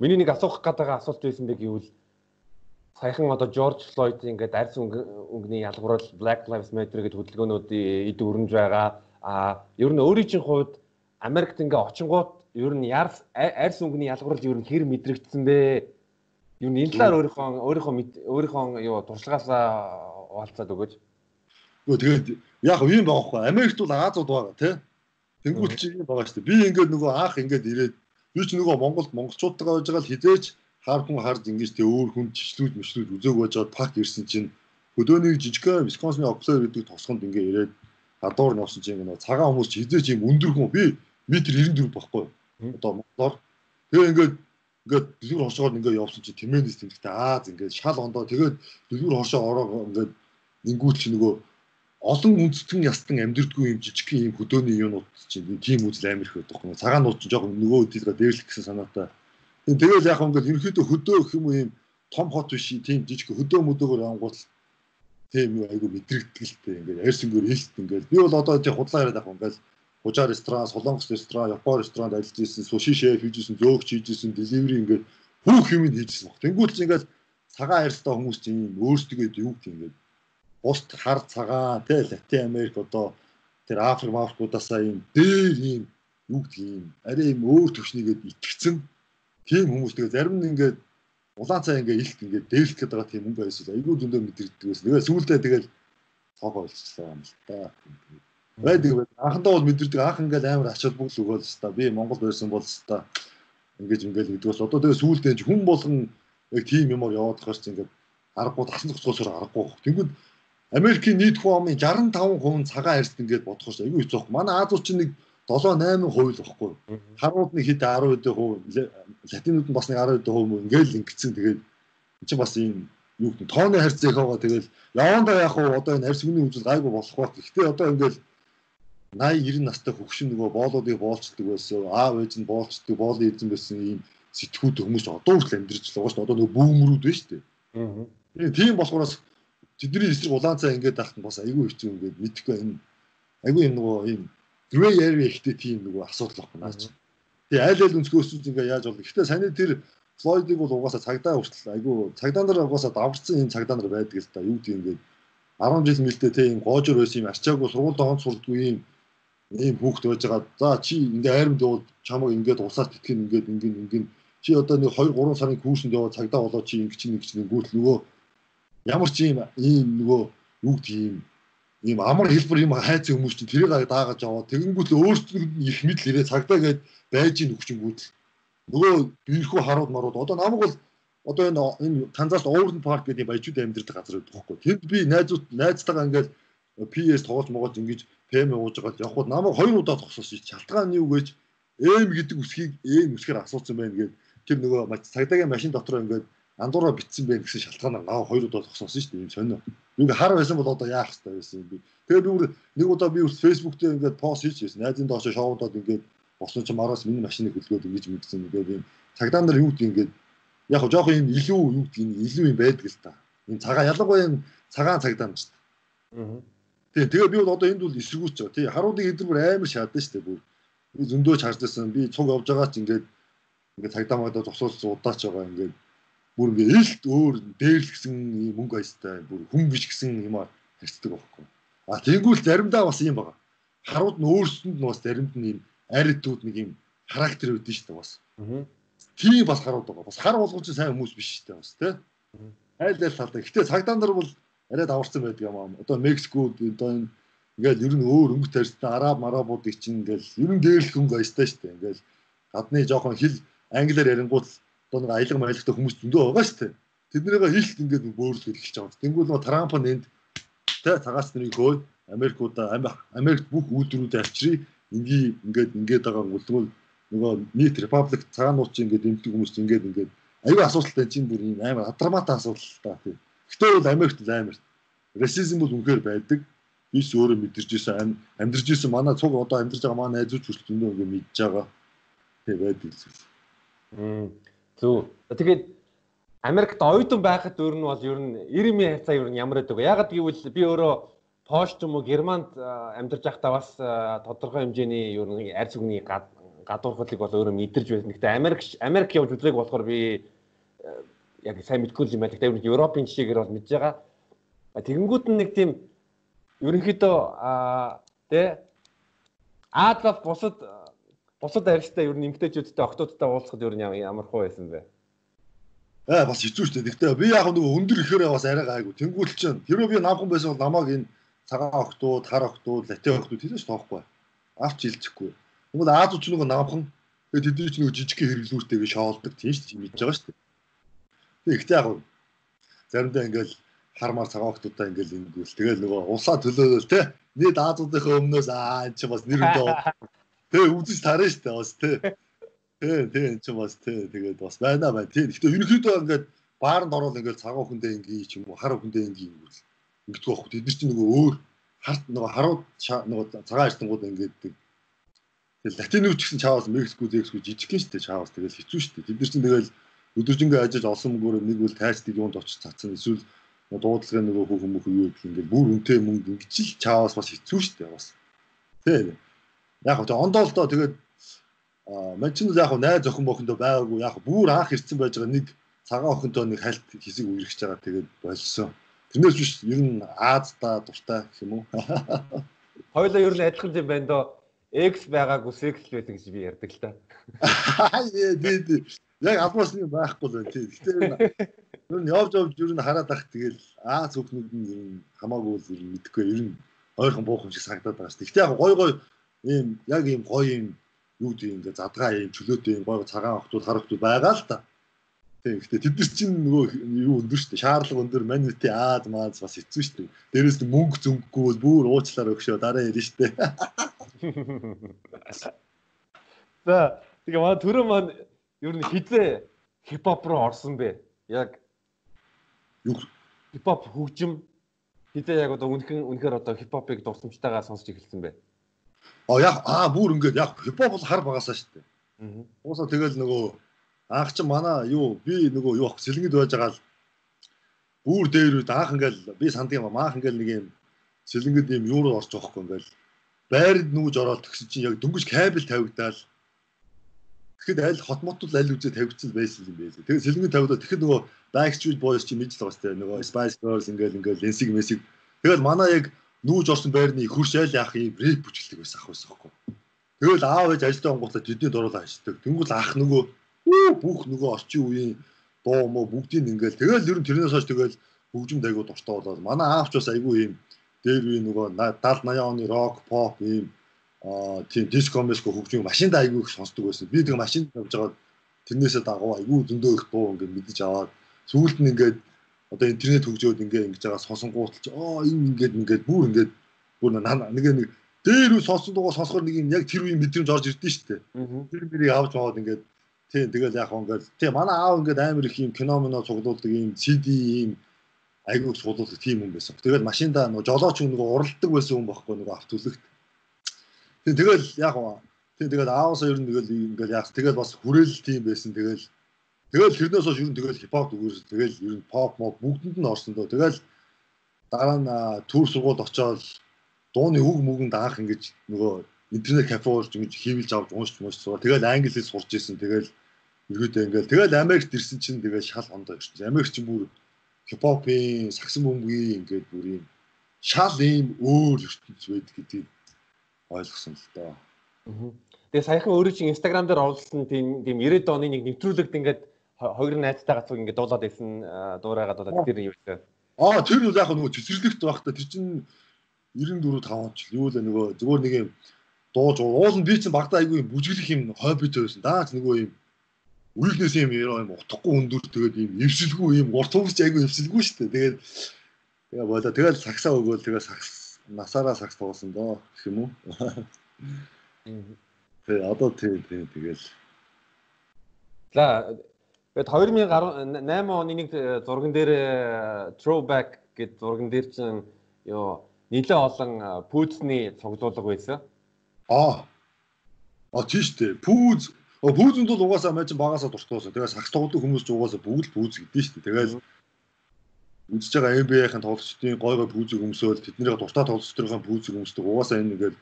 Миний нэг асуух гэдэг асуулт байсан бэ гэвэл саяхан одоо Жорж Флойд ингээд арьс өнгөний ялгуурал Black Lives Matter гэдэг хөдөлгөөнүүдийн эд өрнж байгаа. А ер нь өөрийн чинь хувьд Америкт ингээ очингууд ер нь ярс арьс өнгөний ялгуурал ер нь хэр мэдрэгдсэн бэ? Ер нь энэ талаар өөрийнхөө өөрийнхөө өөрийнхөө юу туршлагаасаа хаалцаад өгөөч. Нөгөө тэгээд яг юм байгаа хгүй. Америкт бол Азууд байгаа тий. Тэнгүүт чи юм байгаа шүү дээ. Би ингээд нөгөө анх ингээд ирээд би ч нөгөө Монголд монголчуудтайгаа байж байгаа л хизээч хар хүн харж ингэж тий өөр хүн чичлүүд мөчлүүд үзөөг байж байгаа пак ирсэн чинь хөдөөний жижигхэн Висконсины оклер гэдэг тосгонд ингээ ирээд гадуур нь явсан чинь нөгөө цагаан хүмүүс ч хизээч юм өндөр хүн би метр 94 байхгүй. Одоо монголоор тэгээ ингээд ингээд дэлгүүр хошоогоор ингээд явсан чи тэмээнэс тэмдэгтэй аа ингээд шал ондоо тэгээд дэлгүүр хошоо ороо ингээд ингүүт чи нөгөө олон үндэстэн ястан амьдрдгүй юм жижиг юм хөдөөний юунууд чинь тийм үзэл амир их байдаг юм. Цагаанууд чинь жоохон нөгөө үдилгээ дээрлэх гэсэн санаатай. Тэгэл яг ингээд ерөөхдөө хөдөө гэх юм уу юм том хот биш тийм жижиг хөдөө мөдөөгөр ангуул тийм юу айгу мэдрэгдэлтэй ингээд арьсангөр хэлт ингээд. Би бол одоо тийм худлаа яриад авах ингээд хужаа ресторан, солонгос ресторан, япон ресторанд ажиллаж ирсэн, суши шеф хийжсэн, зөөгч хийжсэн, деливери ингээд бүх юм хийжсэн баг. Тэнгүүт чинь ингээд цагаан арьстай хүмүүс чинь өөрсдөө юу гэх юм ингээд бусд хар цагаан тий Латин Америк одоо тэр Африк мафрикуудаасаа юм дээр юм юу гэдэг юм арай юм өөр төвшнийгээд итгэцэн тийм хүмүүс тэгээ зарим нь ингээд улаан цай ингээд илт ингээд дээрлэх гэдэг байгаа тийм юм байсан айгүй зөндөө мэдэрдэг байсан. Тэгээ сүүлдээ тэгэл цоогоо болчихлоо юм л та. Байдаг анхандаа бол мэдэрдэг. Анх ингээд амар ач холбогдол өгөөл өста би Монгол байсан бол өста ингээд ингээд нэгдгээс одоо тэгээ сүүлдээ хүн болгон яг тийм юмор яваад байгаа ч ингээд аргагүй тасан зохицуулсаар аргагүй. Тэнгүүд Америкийн нийт хүн амын 65% нь цагаан арьс ингээд бодох шүү. Айгүй хэцүү байна. Манай Азууд чинь нэг 7 8 хувь л баггүй. Харууд нэг хэд 10 хувь, латинууд нь бас нэг 10 хувь ингээл ингэсэн тэгээд энэ чинь бас ийм юу гэх тооны харьцаа их байгаа. Тэгэл явандаа яг уу одоо энэ хүний үзэл гайгүй болох байх. Гэхдээ одоо ингээл 80 90 настай хөгшин нөгөө боолуудыг боолчдаг байсан. Аав ээж нь боолчдаг, боолын эзэн байсан ийм сэтгүүд хүмүүс одоо хүртэл амьдарч л байгаа шүү. Одоо нөгөө бүүмрүүд байна шүү дээ. Аа. Тийм болохоос тэдний эсрэг улаан цай ингээд ахт нь бас айгүй хэцүү ингээд мэдхгүй энэ айгүй юм нөгөө ийм gray area ихтэй тийм нөгөө асуудал багна наач. Тэгээ айл айл өнцгөөсөж ингээд яаж болох. Гэхдээ саний тэр Флойдыг бол угаасаа цагдаа хүртэл айгүй цагдаа нар угаасаа даварцсан энэ цагдаа нар байдаг л та юу гэдэг ингээд 10 жил мэлдэ те ийм гоожор байсан юм арчаагүй сургууль доон сурдгүй ийм ийм хүүхд байж байгаа. За чи ингээ айрам дууд чамаг ингээд усаад тэтгэн ингээд ингээд ингээд чи одоо нэг 2 3 сарын курсэнд яваад цагдаа болоо чи ингэ чи нэг чи нэггүүт нөгөө ямар ч юм ийм нөгөө юу гэдэг юм ийм амар хэлбэр юм хайцсан хүмүүс чинь тэрийг даагаж аваад тэгэнгүүт өөрсдөө их мэдл ирээ. Цагдаа гээд байж ийн өгчөнгүүд нөгөө биерхүү харууд марууд. Одоо намайг бол одоо энэ энэ Танзаас Overland Park гэдэг баяжууд амьдэрдэг газар байдаг байхгүй. Тэнд би найзууд найзтайгаа ингээд PS тоглож могож ингэж PM ууж байгаа явхад намайг хоёр удаа тогсоосон шалтгаан нь юу гэж эм гэдэг үсгийг эм үсгээр асуусан байна гээд тэр нөгөө цагдаагийн машин дотор ингээд андуураа битсэн байх гэсэн шалтгаанаар наа хоёр удаа зогсоосон шүү дээ юм сонио. Ингээ хар байсан бол одоо яах вэ байсан юм би. Тэгээ би нэг удаа би фэйсбүүк дээр ингээд пост хийчихсэн. Найзын доошо шоудаад ингээд босон ч мараас миний машиныг хөлгөөд ингэж мэдсэн ингээд юм цагдаа нар юу гэдэг ингээд яг хоо жоох юм илүү юу гэдэг нь илүү юм байдаг л та. Энэ цагаан ялангуяа энэ цагаан цагдаа нар шүү дээ. Тэгээ тэгээ би бол одоо энд бол эсэргүүцэж байгаа. Тий харуудыг эдгээр бүр амар шаадсан шүү дээ бүр. Би зөндөө чаржсан. Би цуг явж байгаа ч ингээд ингээд цагдаа модоо зогсоолсон удаач байгаа ингээд бүр ингээ элт өөр дээрлэх гэсэн мөнгө аястай бүр хүн биш гэсэн юм харьцдаг байхгүй. А тэгвэл заримдаа бас юм байна. Харууд нь өөрсдөнд нь бас заримд нь юм аритууд нэг юм характер үүдэн шүү дээ бас. Тийм бас харууд байгаа. Бас хар болгож сайн хүмүүс биш шүү дээ бас тий. Айл айл талаа. Гэтэ цагдаа нар бол арай даварсан байдаг юм аа. Одоо Мексикод одоо энэ ингээл ер нь өөр өнгө тарьсан араб марабуудыг чинь ингээл ер нь дээрлэх өнгө аястай шүү дээ. Ингээл гадны жоохон хэл англиар ярингууд нэг аялга маягтай хүмүүс зөндөө байгаа шүү дээ. Тэднийгээ хилт ингээд бөөрөлж хэлж байгаа. Тэнгүүл нөгөө Трамп нь энд тэ цагаас нэрийг хөөе Америкуудаа Америкт бүх үйлдвэрүүдээ авчирыг ингийн ингээд ингээд байгаа гүлгүүл нөгөө нийт цагаанууд чинь ингээд эмдэг хүмүүс ингээд ингээд аюу асуудалтай чинь бүр ийм амар адраматай асуудал та тийм. Гэтэ бол Америкт амар расизм бол үнэхээр байдаг. Бис өөрөө мэдэрч ирсэн амьдарч ирсэн манай цуг одоо амьдарч байгаа манай найзууч хүртэл зөндөө ингэ мэдж байгаа. Тийм байдаг зүйл. Мм. Зөв. Тэгээд Америкт оюутан байхад өөр нь бол ер нь 90-ийн хацаа ер нь ямар байдаг вэ? Ягаад гэвэл би өөрөө Польш ч юм уу Германд амьдарч байхдаа бас тодорхой хэмжээний ер нь арьс үгний гадуурхалыг бол өөрөө мэдэрч байсан. Гэхдээ Америк Америк явж үзээг болохоор би яг сайн мэдгүй юм байна. Гэхдээ ер нь Европын жишээгээр бол мэдж байгаа. Тэгэнгүүт нь нэг тийм ерөнхийдөө тэ Адлав бусад бусад арьстай ер нь эмгтээчүүдтэй октоодтай уулзахад ер нь ямар хуу байсан бэ? Аа бас хэцүү шүү дээ. Гэхдээ би яг нөгөө өндөр ихээр бас арай гайгүй. Тэнгүүл чинь хэрвээ би намхан байсан бол намайг энэ цагаан охтууд, хар охтууд, латин охтууд хэлж тоохгүй. Авч хилцэхгүй. Тэгвэл Аз ч нөгөө намхан тэгээд тэдний ч нөгөө жижиг хэрэглүүртэйгээ шоолдог тийм шүү дээ. Мэдж байгаа шүү дээ. Тэгэхдээ яг заримдаа ингээл хармаар цагаан охтуудаа ингээл ингэвэл тэгэл нөгөө усаа төлөөлөл те. Нийт Азуудынхаа өмнөөс аа энэ ч бас нэр өдөө. Тэгээ үзэж тарна шүү дээ бас те. Тэгээ тэгээ энэ ч бас те тэгээд бас байна байна. Тийм. Гэхдээ ерөнхийдөө ингээд бааранд ороод ингээд цагаан хүндээ ингээ ч юм уу хар хүндээ ингээ ингэвэл ингэдэг байхгүй. Тэд нар чинь нөгөө өөр харт нөгөө харууд нөгөө цагаан арстангууд ингээд тэгэл латинууд гэсэн чаавас Мексико зэксгүй жижиг гин штэ чаавас тэгэл хэцүү штэ. Тэд нар чинь тэгэл өдөржингөө ажиллаж олсон мөнгөөр нэг үл тайцдаг юунд очиж цацсан эсвэл дуудлагын нөгөө бүх хүмүүс юу гэх ингээд бүр үнэтэй мөнгө ингэж л чаавас бас хэцүү штэ бас. Тийм. Яг гоо ондоолдоо тэгээд чинь яг найз охин бохондоо байгаагүй яг бүр анх ирсэн байж байгаа нэг цагаан охинтой нэг хальт хэсэг үргэж байгаа тэгээд болсон. Тэрнээс биш ер нь Аазда дуртай гэх юм уу? Хоёлоо ер нь адилхан юм байна доо. X байгаагүй секс л байдаг гэж би ярьдаг л та. Тий тий. Яг алмаас нэг байхгүй л байна тий. Гэтэ ер нь явж явж ер нь хараад ах тэгэл Аз хүүхнүүд нь ер нь хамаагүй л ер нь мэдхгүй ер нь ойрхон буухан шиг санагдаад байгаа шүү. Гэтэ яг гой гой ийм яг ийм гоё ийм юу гэдэг ингээ задгаа ийм чөлөөтэй ийм гоё цагаан охтууд хар охтууд байгаа л та. Тийм. Гэтэ тэд нар чинь нөгөө юу өндөр шүү дээ. Шаарлага өндөр, манити Аз мааз бас хэцүү шүү дээ. Дээрээс нь мөнгө зөнгөгүй бол бүр уучлаар өгшөө дараа ярина шүү дээ. За тэгээ манай төрөө маань ер нь хизээ хипхоп руу орсон бэ? Яг юу хипхоп хөгжим хизээ яг одоо үнхэн үнэхээр одоо хипхопыг дурсамжтайгаа сонсч эхэлсэн бэ? Аа яг аа бүр ингээд яг хипхоп бол хар багасаа шүү дээ. Аа. Уусаа тэгэл нөгөө анх ч манай юу би нөгөө юу ах сэлгэд байж байгаа л бүр дээр үед анх ингээл би санддаг юм маах ингээл нэг юм сэлгэд юм юу руу орж байгаа хгүй ингээл байранд нүүж ороод тэгсэн чинь яг дөнгөж кабель тавигдаал Тэгэхэд аль хот мотод аль үзээ тавигдсан байсан юм байлээ. Тэгээд сэлгэн тавигдаад тэгэхэд нөгөө Backstreet Boys чи мэдж байгаа сте нөгөө Spice Girls ингээл ингээл Lensig Mesig тэгэл манай яг нүүж орсон байрны хурш айл яах юм рэп бүжгэлдэг байсан ах байсан хөөхгүй. Тэгэл аав ээж ажилдаа онгоцоо тэдний дуруулаа ажилладаг. Тэнгүүл ах нөгөө бүх нөгөө орчин үеийн дуу мó бүгдийг ингээл тэгэл ер нь тэрнээс хойш тэгэл хөгжимд айгуу дуртай болоод манай аавч бас айгуу ийм дээр үе нөгөө 70 80 оны рок поп ийм аа тийм диско меско хөгжим машинда айгуу их сонсдог байсан. Би тэгээ машинд явж байгаа тэрнээсээ дагуу айгуу зөндөө их дуу ингээд мэдэж аваад сүүлд нь ингээд одоо интернет хөгжөөд ингээд ингэж байгаа сонсонгууд ч аа энэ ингээд ингээд бүр ингээд бүр нэг нэг дээр үе сонсон дуугаа сонсохоор нэг юм яг тэр үеийн мэдрэмж орж ирдэ шүү дээ. Тэр мэрийг авч аваад ингээд Тийм тэгэл яг ингээд тийм манай аав ингээд амар их юм кино моно цуглуулдаг юм CD юм айгууг цуглуулдаг тийм хүн байсан. Тэгэл машинда нөгөө жолооч нөгөө уралдаг байсан хүн байхгүй нөгөө авт төлөгт. Тийм тэгэл яг тийм тэгэл аавсаа ер нь тэгэл ингээд яг тэгэл бас хүрээлэл тийм байсан. Тэгэл тэгэл тэрнээс хойш нь тэгэл хипхоп дүүрс тэгэл ер нь pop мод бүгдэнд нь орсон дөө. Тэгэл дараа нь төр сургууль очоод дууны үг мүгэнд анх ингэж нөгөө интернет кафе уулж ингэж хийвэлж авч уншиж мууш суугаа. Тэгэл англи хэл сурч исэн. Тэгэл Иргэдээ ингээл тэгэл Америкт ирсэн чинь тэгэл шал хондоо ирсэн. Америк чинь бүр хипхопын сагсан бөмбөгийн ингээд бүр юм шал ийм өөр ертөнц байдаг гэдгийг ойлгосон л доо. Тэгээ саяхан өөрөө чинь Instagram дээр оруулсан тийм тийм 90-ад оны нэг нэвтрүүлэгт ингээд хоёр найзтай гацууг ингээд дуулаад байсан дуурайгаад одоо тэр юу вэ? Аа тэр нь яг нөгөө цэцэрлэгт байх та тэр чинь 94 5 он ч юу л нөгөө зүгээр нэг юм дууж уулын би чинь багтаа айгүй юм бүжиглэх юм хоббитэй байсан. Даач нөгөө юм үйлнээс юм юм утгагүй өндөр тэгээд юм эвсэлгүй юм урт хөвс айгүй эвсэлгүй шүү дээ. Тэгээд тэгээ болоо тэгэл сагсаа өгөөл тэгээ сагс насаараа сагс тоосон доо гэх юм уу. Тэгээ одоо тий тий тэгэл За Тэгээд 2018 оны нэг э, зурган дээр э, throwback гэдэг зурган дээр чинь ёо нэлээд олон пүүзний цуглуулга байсан. Аа. А тийш үү. Пүүз пүүзэнд бол угаасаа мэж багасаа дуртайсан. Тэгээд сагс тоглодог хүмүүс ч угаасаа бүгд пүүз гэдэг шүү дээ. Тэгээд үзэж байгаа NBA-ийн тоглогчдын гой гой пүүзийг өмсөөл тэднийг дуртай тоглогчдын пүүзийг өмсдөг. Угаасаа энэ ингээд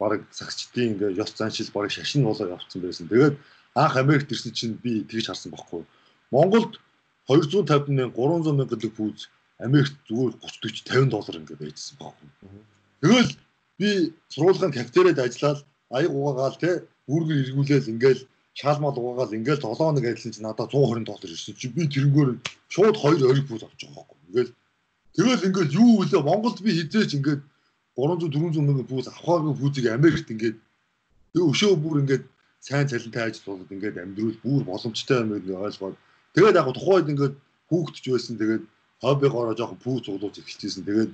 баг сагсчдын ингээд ёс заншил баг шашин болоо явцсан байсан. Тэгээд анх Америкт ирсэн чинь би тэгж харсан байхгүй. Монголд 250 мянга 300 мянган пүүз Америкт зүгээр 30 40 50 доллар ингээд байжсан байхгүй. Тэгэл би сургуулийн кафетериад ажиллаад аяг угаагаал те үүргэр эргүүлээл ингээл шаалмал угаагаал ингээл 7 хоног ажилласан чинь надад 120 доллар ирсэн чи би тэрнгөөр шууд 2 ориг пүүз авч байгаа байхгүй. Ингээл тэгэл ингээл юу вүлээ Монголд би хизээч ингээд 300 400 мянган пүүз авахаагүй пүүзийг Америкт ингээд өшөө бүр ингээд сайн цалинтай ажил болоод ингээд амьдрал бүр боломжтой юм гэж ойлгоод тэгээд яг тухайд ингээд хүүхдч байсан. Тэгээд хоббигоороо жоохон пүүз цуглуулж эхэлчихсэн тэгээд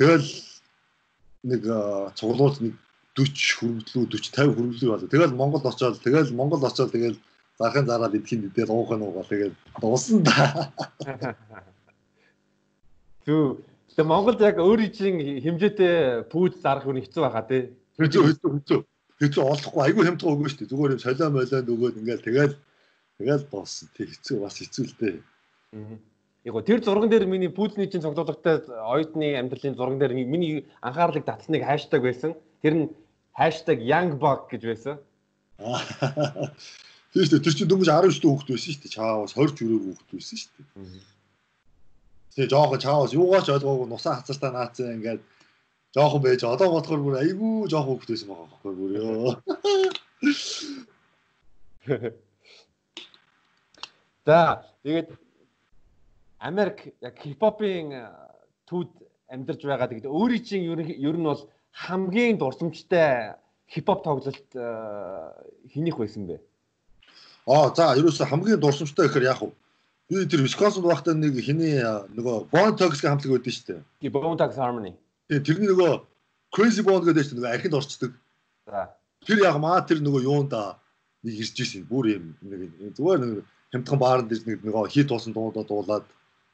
тэгэл нэг цуглуулж нэг 40 хөрвөлөө 40 50 хөрвөлөө болоо. Тэгэл Монгол очоод тэгэл Монгол очоод тэгэл зархын зараад идэхин идээд уух нь уугаа тэгээд дуусна да. Зү Тэгээ Монголд яг өөрийн чинь хэмжээтэй пүүз зарах үн хэцүү байхаа тий. Хэцүү хэцүү хэцүү. Хэцүү олохгүй. Айгүй хямдхан өгнө шүү дээ. Зүгээр юм солио молионд өгөөд ингээл тэгэл тэгэл боссон. Тэг хэцүү бас хэцүү л дээ. Яг тэр зурган дээр миний пүүзний чинь цогцолтогтой оюутны амьдралын зурган дээр миний анхаарлыг татсныг хаштаг байсан. Тэр нь хаштаг youngbug гэж байсан. Тийм шүү дээ. Тэр чинь дөнгөж 19 дэх хүүхэд байсан шүү дээ. Чаавас 20 хүрээгүй хүүхэд байсан шүү дээ. Тэгээ жоохон чаавас юугаач ойлгоогүй нусаа хацартаа наацсан ингээд жоохон байж одоо бодохоор бүр айгүй жоохон хөвгт байсан байгаа байхгүй бүр ёо. За тэгээд Америк яг хипхопын түүд амьдарч байгаа. Тэгээд өөрийн чинь ер нь бол хамгийн дурсамжтай хипхоп тоглолт хинийх байсан бэ? Аа за ерөөсө хамгийн дурсамжтай гэхээр яг би тэр Wisconsin байхдаа нэг хиний нөгөө Bone Thugs-ийн хамтлаг байдсан шүү дээ. Die Bone Thugs Harmony. Тэгээ тэрний нөгөө Crazy Bond гэдэг чинь нөгөө архинд орчдөг. За. Тэр яг маа тэр нөгөө юунда нэг ирж ирсэн. Бүр юм нэг зүгээр нэг хямдхан баарнд ирж нэг нөгөө хит туусан дуудаа дуулаад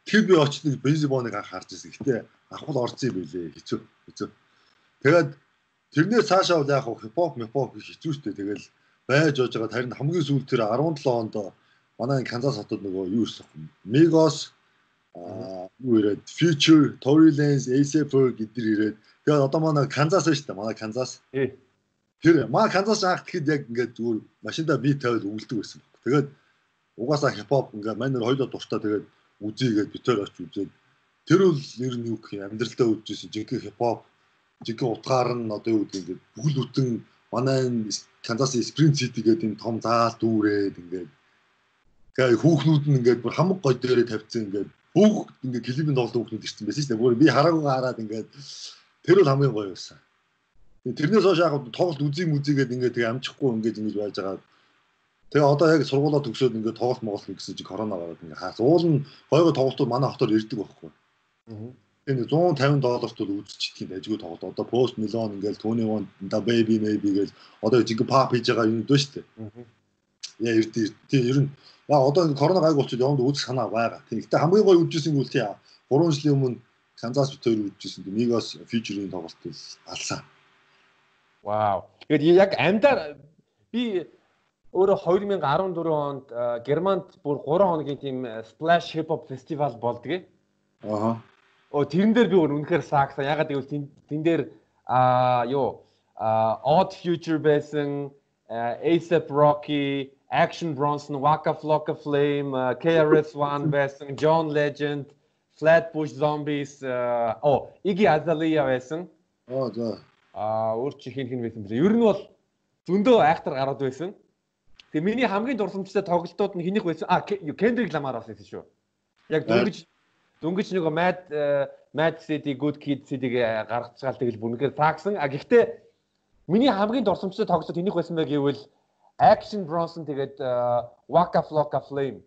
тэр би очиж Bond-ыг харж ирсэн. Гэтэ авах орсон юм билээ. Хэцүү. Хэцүү. Тэгээд тэрнээс цаашаа бол яг хипхоп мипхоп хэцүү шттэ. Тэгэл байж ож байгаа харин хамгийн сүүл тэр 17 онд манай Канзас хотод нөгөө юу ирсэн. Migos аа юу ирээд Future, Tory Lanez, A$AP гэдэр ирээд тэгээд одоо манай Канзас шүү дээ. Манай Канзас. Тэр маа Канзас анх тэгэхэд яг ингээд зүгээр машинда бит тавиад өгөлдөг байсан. Тэгээд угаасаа хипхоп ингээд манер хоёлоо дуртай тэгээд үзийгээд битээр очиж үзээд тэр бол ер нь юу гэх юм амьдралдаа үзчихсэн жинхэнэ хипхоп жинхэнэ утгаар нь одоо юу гэдэг ингээд бүхэл бүтэн манай Канзас Спринг Сити гэдэг энэ том заал дүүрээд ингээд гээ хүүхнүүд нь ингээд бүр хамаг гой дээрээ тавьчихсан ингээд бүх ингээ клипийн тоглолт хүүхнүүд ирсэн байсан шүү дээ. Бүр би хараагүй хараад ингээд тэр бол хамгийн гоё байсан. Тэрнээс хойш яг тоглолт үзий мүзийгээд ингээ тэгээ амжихгүй ингээ ингэж байж байгаа. Тэгээ одоо яг сургуулаа төгсөөд ингээ тоглолт моголт гэсэн чи корона гараад ингээ хаас. Уул нь гоё тоглолтууд манай хотоор ирдэг байхгүй. Энэ 150 долларт бол үзчихдэг ажгүй тоглолт. Одоо Post Malone ингээл Tony One, The Baby Maybe гэж одоо жиг pop хийж байгаа юм дөө дээ. Яа эрдээ. Тэгээ ер нь Яа одоо энэ корона гайг болчиход яванд үзэх санаа байгаа. Тийм. Гэтэ хамгийн гоё үдчихсэн гүйл тий. 3 жилийн өмнө Канзас бит хоёр үдчихсэн. Мигос фьючерийн тоглолт алсан. Вау. Тэгээд яг амдаар би өөрөө 2014 онд Германд бүр 3 хоногийн тийм Splash Hip Hop Festival болдгийг. Аа. Оо тэрэн дээр би үнэхээр саагсан. Ягаад гэвэл тэн дээр аа юу Odd Future байсан, ASAP Rocky Action Bronson, Waka Flocka Flame, KRS-One байсан, John Legend, Flatbush Zombies, оо Iggy Azalea байсан. Оо за. Аа өөр чи хин хин байсан бэлээ. Ер нь бол зөндөө айхтар гараад байсан. Тэгээ миний хамгийн дурсамжтай тоглолтууд нь хинийх байсан? А Kendrick Lamar бас байсан шүү. Яг дөнгөж дөнгөж нэг Mad uh, Mad City Good Kid CD-г гаргацгаал тэгэл бүрнэхээр таагсан. А гэхдээ миний хамгийн дурсамжтай тоглолт хинийх байсан бэ гэвэл Action Bronson тэгээд э, Waka Flocka Flame.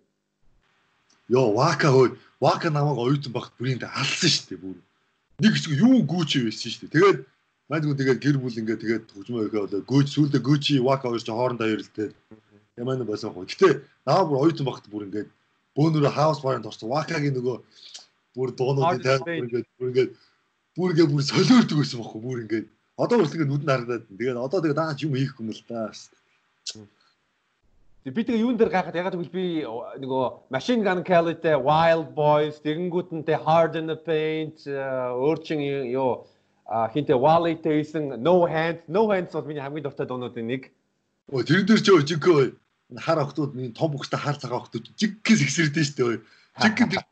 Йоо, Waka хөө, Waka намайг оюутан багт бүрийн дэ алсан шүү дээ бүр. Нэг хэсэг юу гүүч байсан шүү дээ. Тэгээд Мадгүй тэгээд гэр бүл ингээд тэгээд хөгжмөө өгөө болоо гүүч сүулдэ гүүчи Waka хоёр ч хоорондоо ярилтэй. Ямаа нэг байсан хөө. Гэтэ наа бүр оюутан багт бүр ингээд бөөнөрө хаус баранд орсон. Вакагийн нөгөө бүр дуунуудын тайван бүр ингээд бүр ингээд бүр ингээд бүр солиордог байсан байхгүй бүр ингээд одоо үрс ингээд нүдэнд харагдаад. Тэгээд одоо тэгээд наач юм хийхгүй юм л да. Би тэгээ юун дээр гайхаад ягаад гэвэл би нөгөө Machine Gun Kelly-тэй Wild Boys тэгэнгүүтэнтэй Hard in the Paint өөрчин юу хинтээ Wally-тэй исэн No Hands No Hands бол миний хамгийн дуртай дуунуудын нэг. Өө тэр дээр ч өжигөө хар охтууд нэг том бүхтэй хар цагаан охтууд жиггээс ихсэрдэж штэ өө. Жиггэн тэр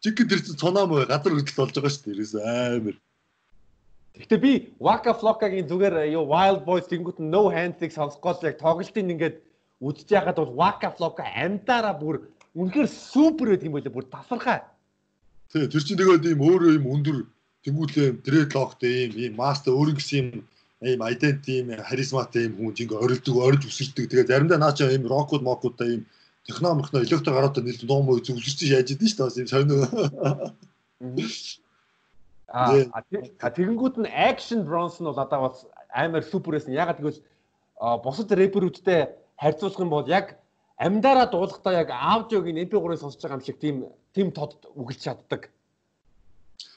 жиггэн тэр цоноо мөө газар хөдөл болж байгаа штэ ерөөс амар. Гэхдээ би Waka Flocka-гийн зүгээр юу Wild Boys тэгэнгүүт No Hands-ыг сонсгоол яг тоглолтын ингээд үдж яхад бол Waka Flocka амдаараа бүр үнэхээр супер байдаг юм байлаа бүр тасархаа. Тий тэр чинь тэгээд ийм өөрөө ийм өндөр тэнгуүлээ дредлогтэй ийм ийм мастер өөр гэсэн юм ийм identity ийм харизматай ийм хүн ингээ орилдог орж үсэлдэг тэгээд заримдаа наача ийм рокууд мокуудтай ийм техно мохно электро гараад нийлж ном муу зөвлөж яаж идэв шүү дээ ийм сонио. А тэгэнгүүт нь action bronze нь бол одоо бас амар супер байсан. Ягаад гэвэл бусад рэперүүдтэй харьцуулах юм бол яг амьдараа дуулахдаа яг аудиогийн MP3-ыг сонсож байгаа юм шиг тийм тийм тод үгэлж чаддаг.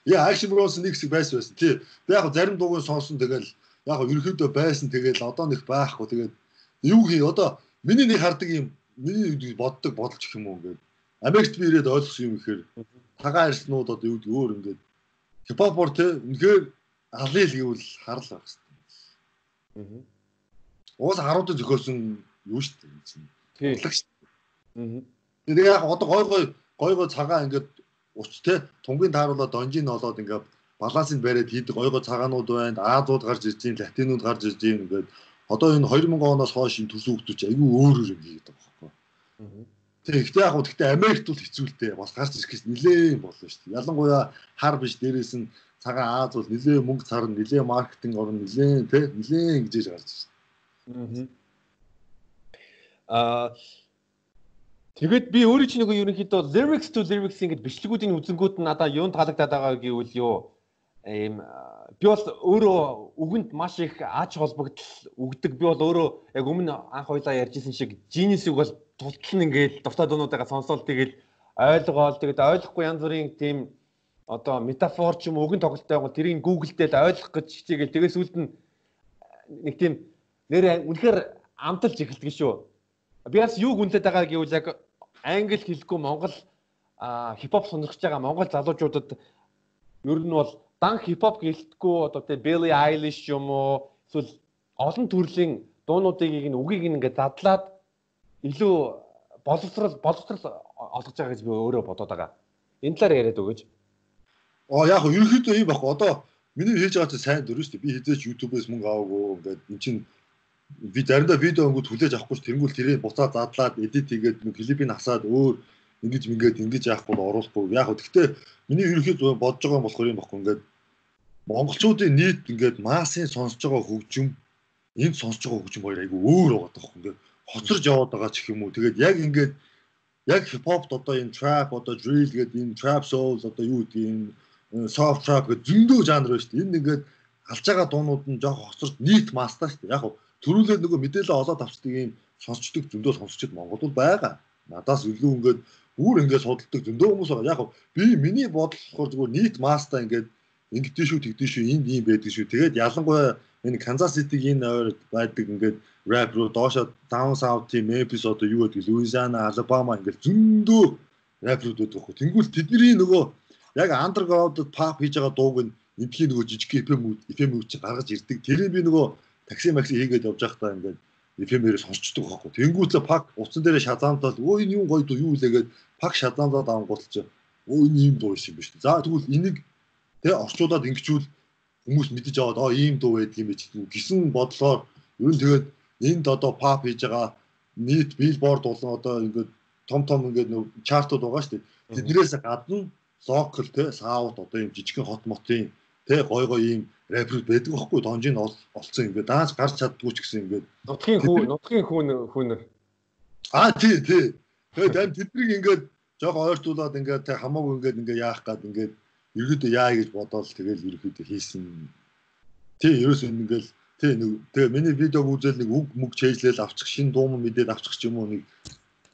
Яа, Action Bros нэг хэсэг байсан байсан. Тий. Би яг зарим дууг сонсон тэгэл яг ерөөхдөө байсан тэгэл одоо нэг байхгүй тэгээд юу хий одоо миний нэг хардаг юм миний боддог бодолч юм уу ингээд Америкт би ирээд ойлгосон юм ихээр тагаан арснууд одоо юу гэдэг өөр ингээд хипхопор те үнэхээр алил гэвэл харал байх хэрэгтэй. Аа. Уус харуудад зөхөөсөн юу шүү дээ. Урлаг шүү. Аа. Тэгээ яг одоо гой гой гой гой цагаан ингээд уч те тунгийн тааруулаад донжин олоод ингээд балансыг бариад хийдэг гой гой цагаанууд байна. Аазууд гарч ирж байна, латинууд гарч ирж байна ингээд одоо энэ 2000 оноос хойш энэ төсөө хөгтөж айгүй өөр өөр юм хийгээд байгаа байхгүй. Тэгэхдээ яг гэхдээ Америкт бол хэцүүлтэй бас гарч ирэхээс нилээн болно шүү дээ. Ялангуяа хар биш дээрээс нь цагаан Аз бол нилээн мөнгө царна, нилээн маркетинг орно, нилээн тий нилээн гэж гарч ирсэн. Аа. Аа Тэгээд би өөрөө чинь нөгөө ерөнхийдөө lyrics to lyrics ингэж бичлэгүүдийн үзэнгүүд нь надаа юунд таалагдаад байгаа гэвэл юу ийм би бол өөрөө үгэнд маш их ач холбогдол өгдөг. Би бол өөрөө яг өмнө анх хоёлаа ярьжсэн шиг genius-ыг бол тултал ингээл дуртай дуунуудаа сонсоол тэгэл ойлгоол тэгээд ойлгохгүй янз бүрийн тийм одоо метафор ч юм үгэн тоглолттой байгуул тэрийг Google дээр ойлгох гэж хичээгээл тэгээс үлд нь нэг тийм нэр үнэхээр амталж эхэлдэг шүү Би бас юу гүнлээд байгаа гэвэл яг англи хэлгүй монгол хипхоп сонирхож байгаа монгол залуучуудад ер нь бол дан хипхоп гэлтгүй одоо тэ Billie Eilish юм уу эсвэл олон төрлийн дуунуудыг нэг үгийг ингээд задлаад илүү боловсрал боловсрал олгож байгаа гэж би өөрөө бодоод байгаа. Энэ талаар яриад өгөөч. Аа яг нь ерөөхдөө юм баггүй. Одоо миний хийж байгаа чинь сайн дөрөв шүү дээ. Би хизээч YouTube-ээс мөнгө аваагүй ингээд эн чинь би заримдаа видео өнгөд хүлээж авахгүй ч тэнгуул тэрийг буцаад задлаад эдит хийгээд клипийг насаад өөр ингэж мингээд ингэж яахгүй оруулахгүй. Яг хөө гэхдээ миний ерөнхийд бодож байгаа юм болохоор юм баггүй ингээд монголчуудын нийт ингээд массын сонсож байгаа хөгжим энд сонсож байгаа хөгжим хоёр айгүй өөр байгаа тоххой ингээд хоцорж яваад байгаа ч юм уу. Тэгээд яг ингээд яг хипхопт одоо энэ trap одоо drill гэдэг энэ trap soul одоо юу гэдэг энэ soft trap гэдэг зөндөө жанр байна шүү дээ. Энд ингээд алж байгаа дуунууд нь жоох хоцорч нийт масстаа шүү дээ. Яг хөө төрүүлээд нөгөө мэдээлэл олоод авчдаг юм сонсчдаг зөндөө сонсчод Монгол бол байгаа. Надаас илүү ингээд үр ингээд судалдаг зөндөө хүмүүс байгаа. Яг би миний бодол болохоор зүгээр нийт маста ингээд ингэдэж шүү тэгдэж шүү энд ийм байдаг шүү. Тэгээд ялангуяа энэ Kansas City-ийн ойр байдаг ингээд rap руу доошо down south team Memphis одоо юу гэдэг Louisiana, Alabama ингээд зөндөө байдаг хөө. Тэнгүүл тэдний нөгөө яг underground pop хийж байгаа дууг нь эндхийн нөгөө жижиг FM FM үуч гаргаж ирдэг. Тэрийг би нөгөө такси макси хийгээд явж байхдаа ингээд FM-ээр сонсчдөг байхгүй. Тэнгүүтлээ пак уцан дээрээ шазаамтал өө энэ юм гоё дуу юу лээгээд пак шазаамтаад авангуудч өө энэ юм дуу юм биш. За тэгвэл энийг тэ орчуулад ингэчүүл хүмүүс мэдэж аваад аа ийм дуу байдаг юм биш гэсэн бодлоор ер нь тэгээд энд одоо pop хийж байгаа нийт billboard болон одоо ингээд том том ингээд нөө чартууд байгаа шүү дээ. Тэднээс гадна local тэ саут одоо юм жижигхэн хот мотын тэ гой гой ийм рэперүүд байдаг байхгүй донжин олцсон ингээд даанч гарч чаддгүй ч гэсэн ингээд нутгийн хүү нутгийн хүүн хүүнэр аа тий тий. Тэгээд тэднийг ингээд жоох ойртуулад ингээд тэ хамаагүй ингээд ингээд яах гад ингээд ерөөдөө яа гэж бодоол тэгэл ерөөдөө хийсэн тий ерөөсөө ингээд тий нэг тэгээ миний видеог үзэл нэг үг мүг чэйжлэл авчих шин дуум мэдээд авчих юм уу нэг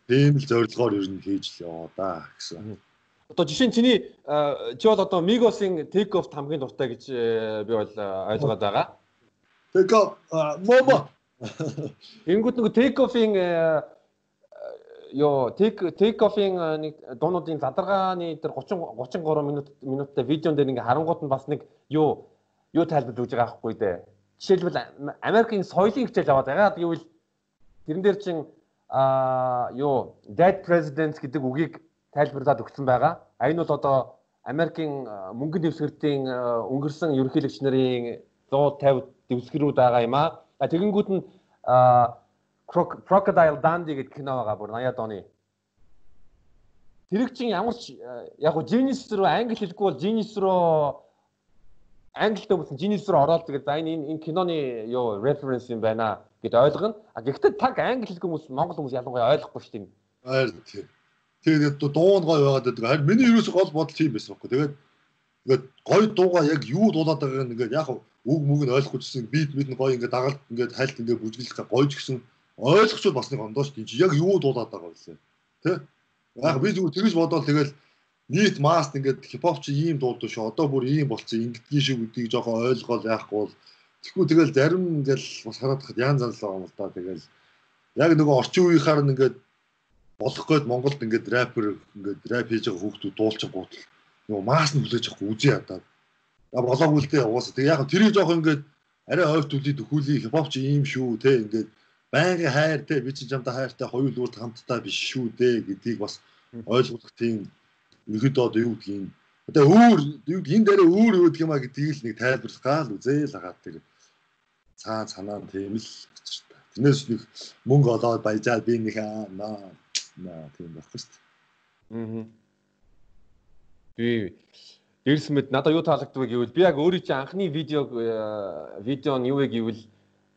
тийм л зорилгоор ер нь хийж л яваа да гэсэн. Одоо жишээ нь чиний чи бол одоо Migos-ийн take off хамгийн дуртай гэж би бол ойлгоод байгаа. Take off момо. Ингүүд нэг take off-ийн ёо take take off-ийн нэг дуунуудын задаргааны тэр 30 33 минут минуттай видеон дээр ингээ харангуут нь бас нэг юу юу тайлбарлаж өгж байгаа байхгүй дээ. Жишээлбэл Америкийн соёлын хичээл аваад байгаа. Гэвэл тэрэн дээр чин а юу dead presidents гэдэг үгийг тайлбарлаад өгсөн байгаа. А энэ бол одоо Америкийн мөнгөнд дэвсгэртийн өнгөрсөн ерөнхийлөгч нарын 150 дэвсгэрүүд байгаа юм аа. Тэгэнгүүт нь Crocodile Dundee гэдэг кино байгаа бүр 80-аад оны. Тэр чинь ямар ч яг го genius руу англи хэлэхгүй бол genius руу англид өгсөн Genius руу ороод тэгээд за энэ энэ киноны юу reference юм байна гэд ойлгоно. А гэхдээ таг англи хэлдэг хүмүүс монгол хүмүүс ялангуяа ойлгохгүй шүү дээ. Аа тийм. Тэгээд дуун гой байгаад байдаг. Харин миний ерөөсө гол бодол тийм байсан байхгүй. Тэгээд ингээд гой дууга яг юу дуулаад байгааг ингээд яг үг мүг нь ойлгохгүй гэсэн бит нь гой ингээд дагалт ингээд хайлт ингээд бүжгэлэх гойж гисэн ойлгочвол бас нэг ондоош тийм яг юу дуулаад байгаа вэ? Тэ? Яг би зүгээр тэгэж бодоод тэгэл нийт маст ингээд хипхоп чи ийм дуулдаг шүү. Одоо бүр ийм болцсон ингэдгийн шиг гэдгийг жоохон ойлгоол яахгүй бол тэгвэл тэгэл зарим ингээл бас хараад хад яан занлаа юм л да. Тэгэл яг нөгөө орчин үеийнхаар ингээд болох гээд Монголд ингээд рэпер ингээд рэп хийж байгаа хүүхдүүд дуулчих гутал нөгөө маас нь хүлээж авахгүй үзий ядаад. Я болоогүй л дээ угаасаа. Тэг яг тэрийг жоохон ингээд арай ойр түлий дөхүүлий хипхоп чи ийм шүү те ингээд байнгын хайр те би чи жамта хайртай хоёулуурд хамтдаа биш шүү дээ гэдгийг бас ойлгох тийм ерөөдөө одоо юу гэдгийг одоо өөр юу энэ дээр өөр юу гэдэг юм а гэдгийг л нэг тайлбарлах гал үзээл хагаад тэр цаа цанаа тийм л тэрнээс нэг мөнгө олоод баяжаад би нэг аа наа тийм байхгүй шүү дээ. Аа. Би Дээрс мэд надад юу таалагддаг гэвэл би яг өөрийн чинь анхны э, видео нь юу вэ гэвэл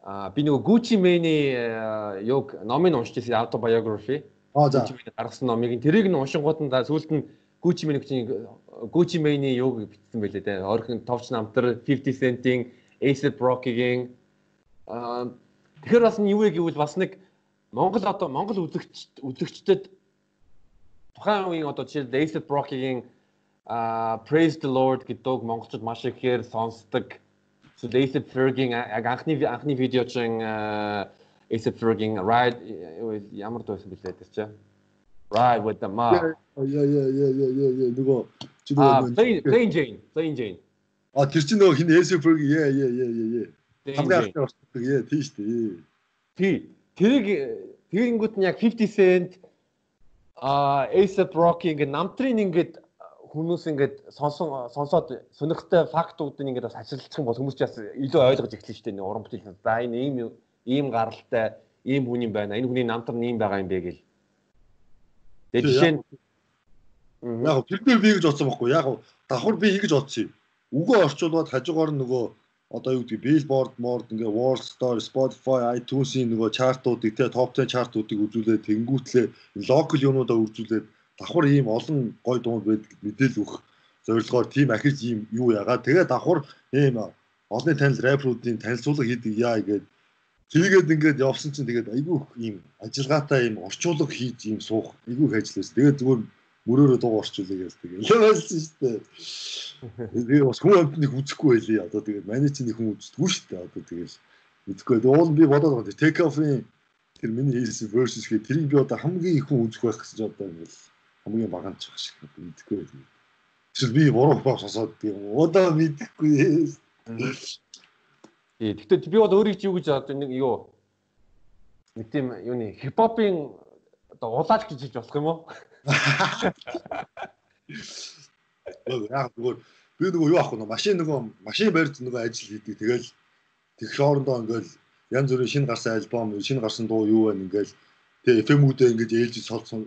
би нөгөө Gucci Mane-ийн юг номыг уншиж ирсэн autobiography. Аа за. гаргасан номыг тэрийг нь уншингууд нь сүүлд нь Gucci Mane-ийн Gucci Mane-ийн юуг бичсэн байлээ те. Орхон товч намтар 50 Cent-ийн A$AP Rocky-гийн аа тэгэхээр бас юу вэ гэвэл бас нэг Монгол одоо Монгол үзэгч үзэгчдэд тухайн үеийн одоо жишээ A$AP Rocky-гийн аа Praise the Lord гэдэг монголчууд маш ихээр сонсдог. So A$AP Fergie-гийн яг анхны анхны видео чинь A$AP Fergie-гийн Ride ямар дуусан бэлээ тэр чинь Ride with the mob. Яа яа яа яа яа яа нөгөө чи нөгөө Plain Jane, Plain Jane. А тэр чинь нөгөө хин Эсэферг яа яа яа яа яа. Хамгийн анхны орчдөг яа тийм шүү дээ. Тий. Тэрийг тэгэнгүүт нь яг 50 Cent а ASAP Rocky ингээд намтрын ингээд хүмүүс ингээд сонсон сонсоод сонирхолтой фактуудыг ингээд бас ашиглах юм бол хүмүүс ч бас илүү ойлгож эхэлнэ шүү дээ. Уран бүтээл. За энэ ийм ийм гаралтай ийм хүн юм байна. Энэ хүний намтар нь ийм байгаа юм бэ гэл. Тэгээ жишээ нь яг тэр дээр би гэж бодсон байхгүй яг давхар би ингэж бодсон юм. Үгөө орчуулад хажуугаар нөгөө одоо юу гэдэг Billboard, Mord ингээ World Star, Spotify, iTunes-ийн нөгөө чартуудыг те топ 10 чартуудыг үзүүлээд тэнгүүтлээ локал юмудаа үзүүлээд давхар ийм олон гой дунд байдаг мэдээлэл өгөх зорилгоор тийм ахиж ийм юу яагаад тэгээ давхар ийм олон танил рэпруудын танилцуулга хийдэг яа гэдэг Тэгээд ингээд явсан чинь тэгээд айгүй ийм ажиллагаатай ийм орчуулга хийж ийм суух айгүй ажиллаж. Тэгээд зүгээр мөрөөрөө дуу орчуулъя гэж тэгээд явуулсан шүү дээ. Тэгээд бас хүн амтныг үзэхгүй байлээ. Одоо тэгээд манай чинь хүн үздэггүй шүү дээ. Одоо тэгээд үзэхгүй. Уул би бодоод байгаа. Take off-ийн тэр миний хийсэн versus гэх тэрийг би одоо хамгийн их хүн үзэх байх гэж одоо ингээд хамгийн байх шиг мэдхгүй байлээ. Эсвэл би буруу боо сонсоод тийм одоо мэдэхгүй. Тий. Гэхдээ би бол өөрийг чи юу гэж одоо нэг юу нэг тийм юуны хипхопын одоо улаач гэж хэлж болох юм уу? Яг зүгээр би нөгөө юу ах вэ? Машин нөгөө машин барьж нөгөө ажил хийдэг. Тэгэл тэгш орондоо ингээл янз бүрийн шинэ гарсан альбом, шинэ гарсан дуу юу вэ ингээл тэгээ FM-үүдээ ингэж ээлж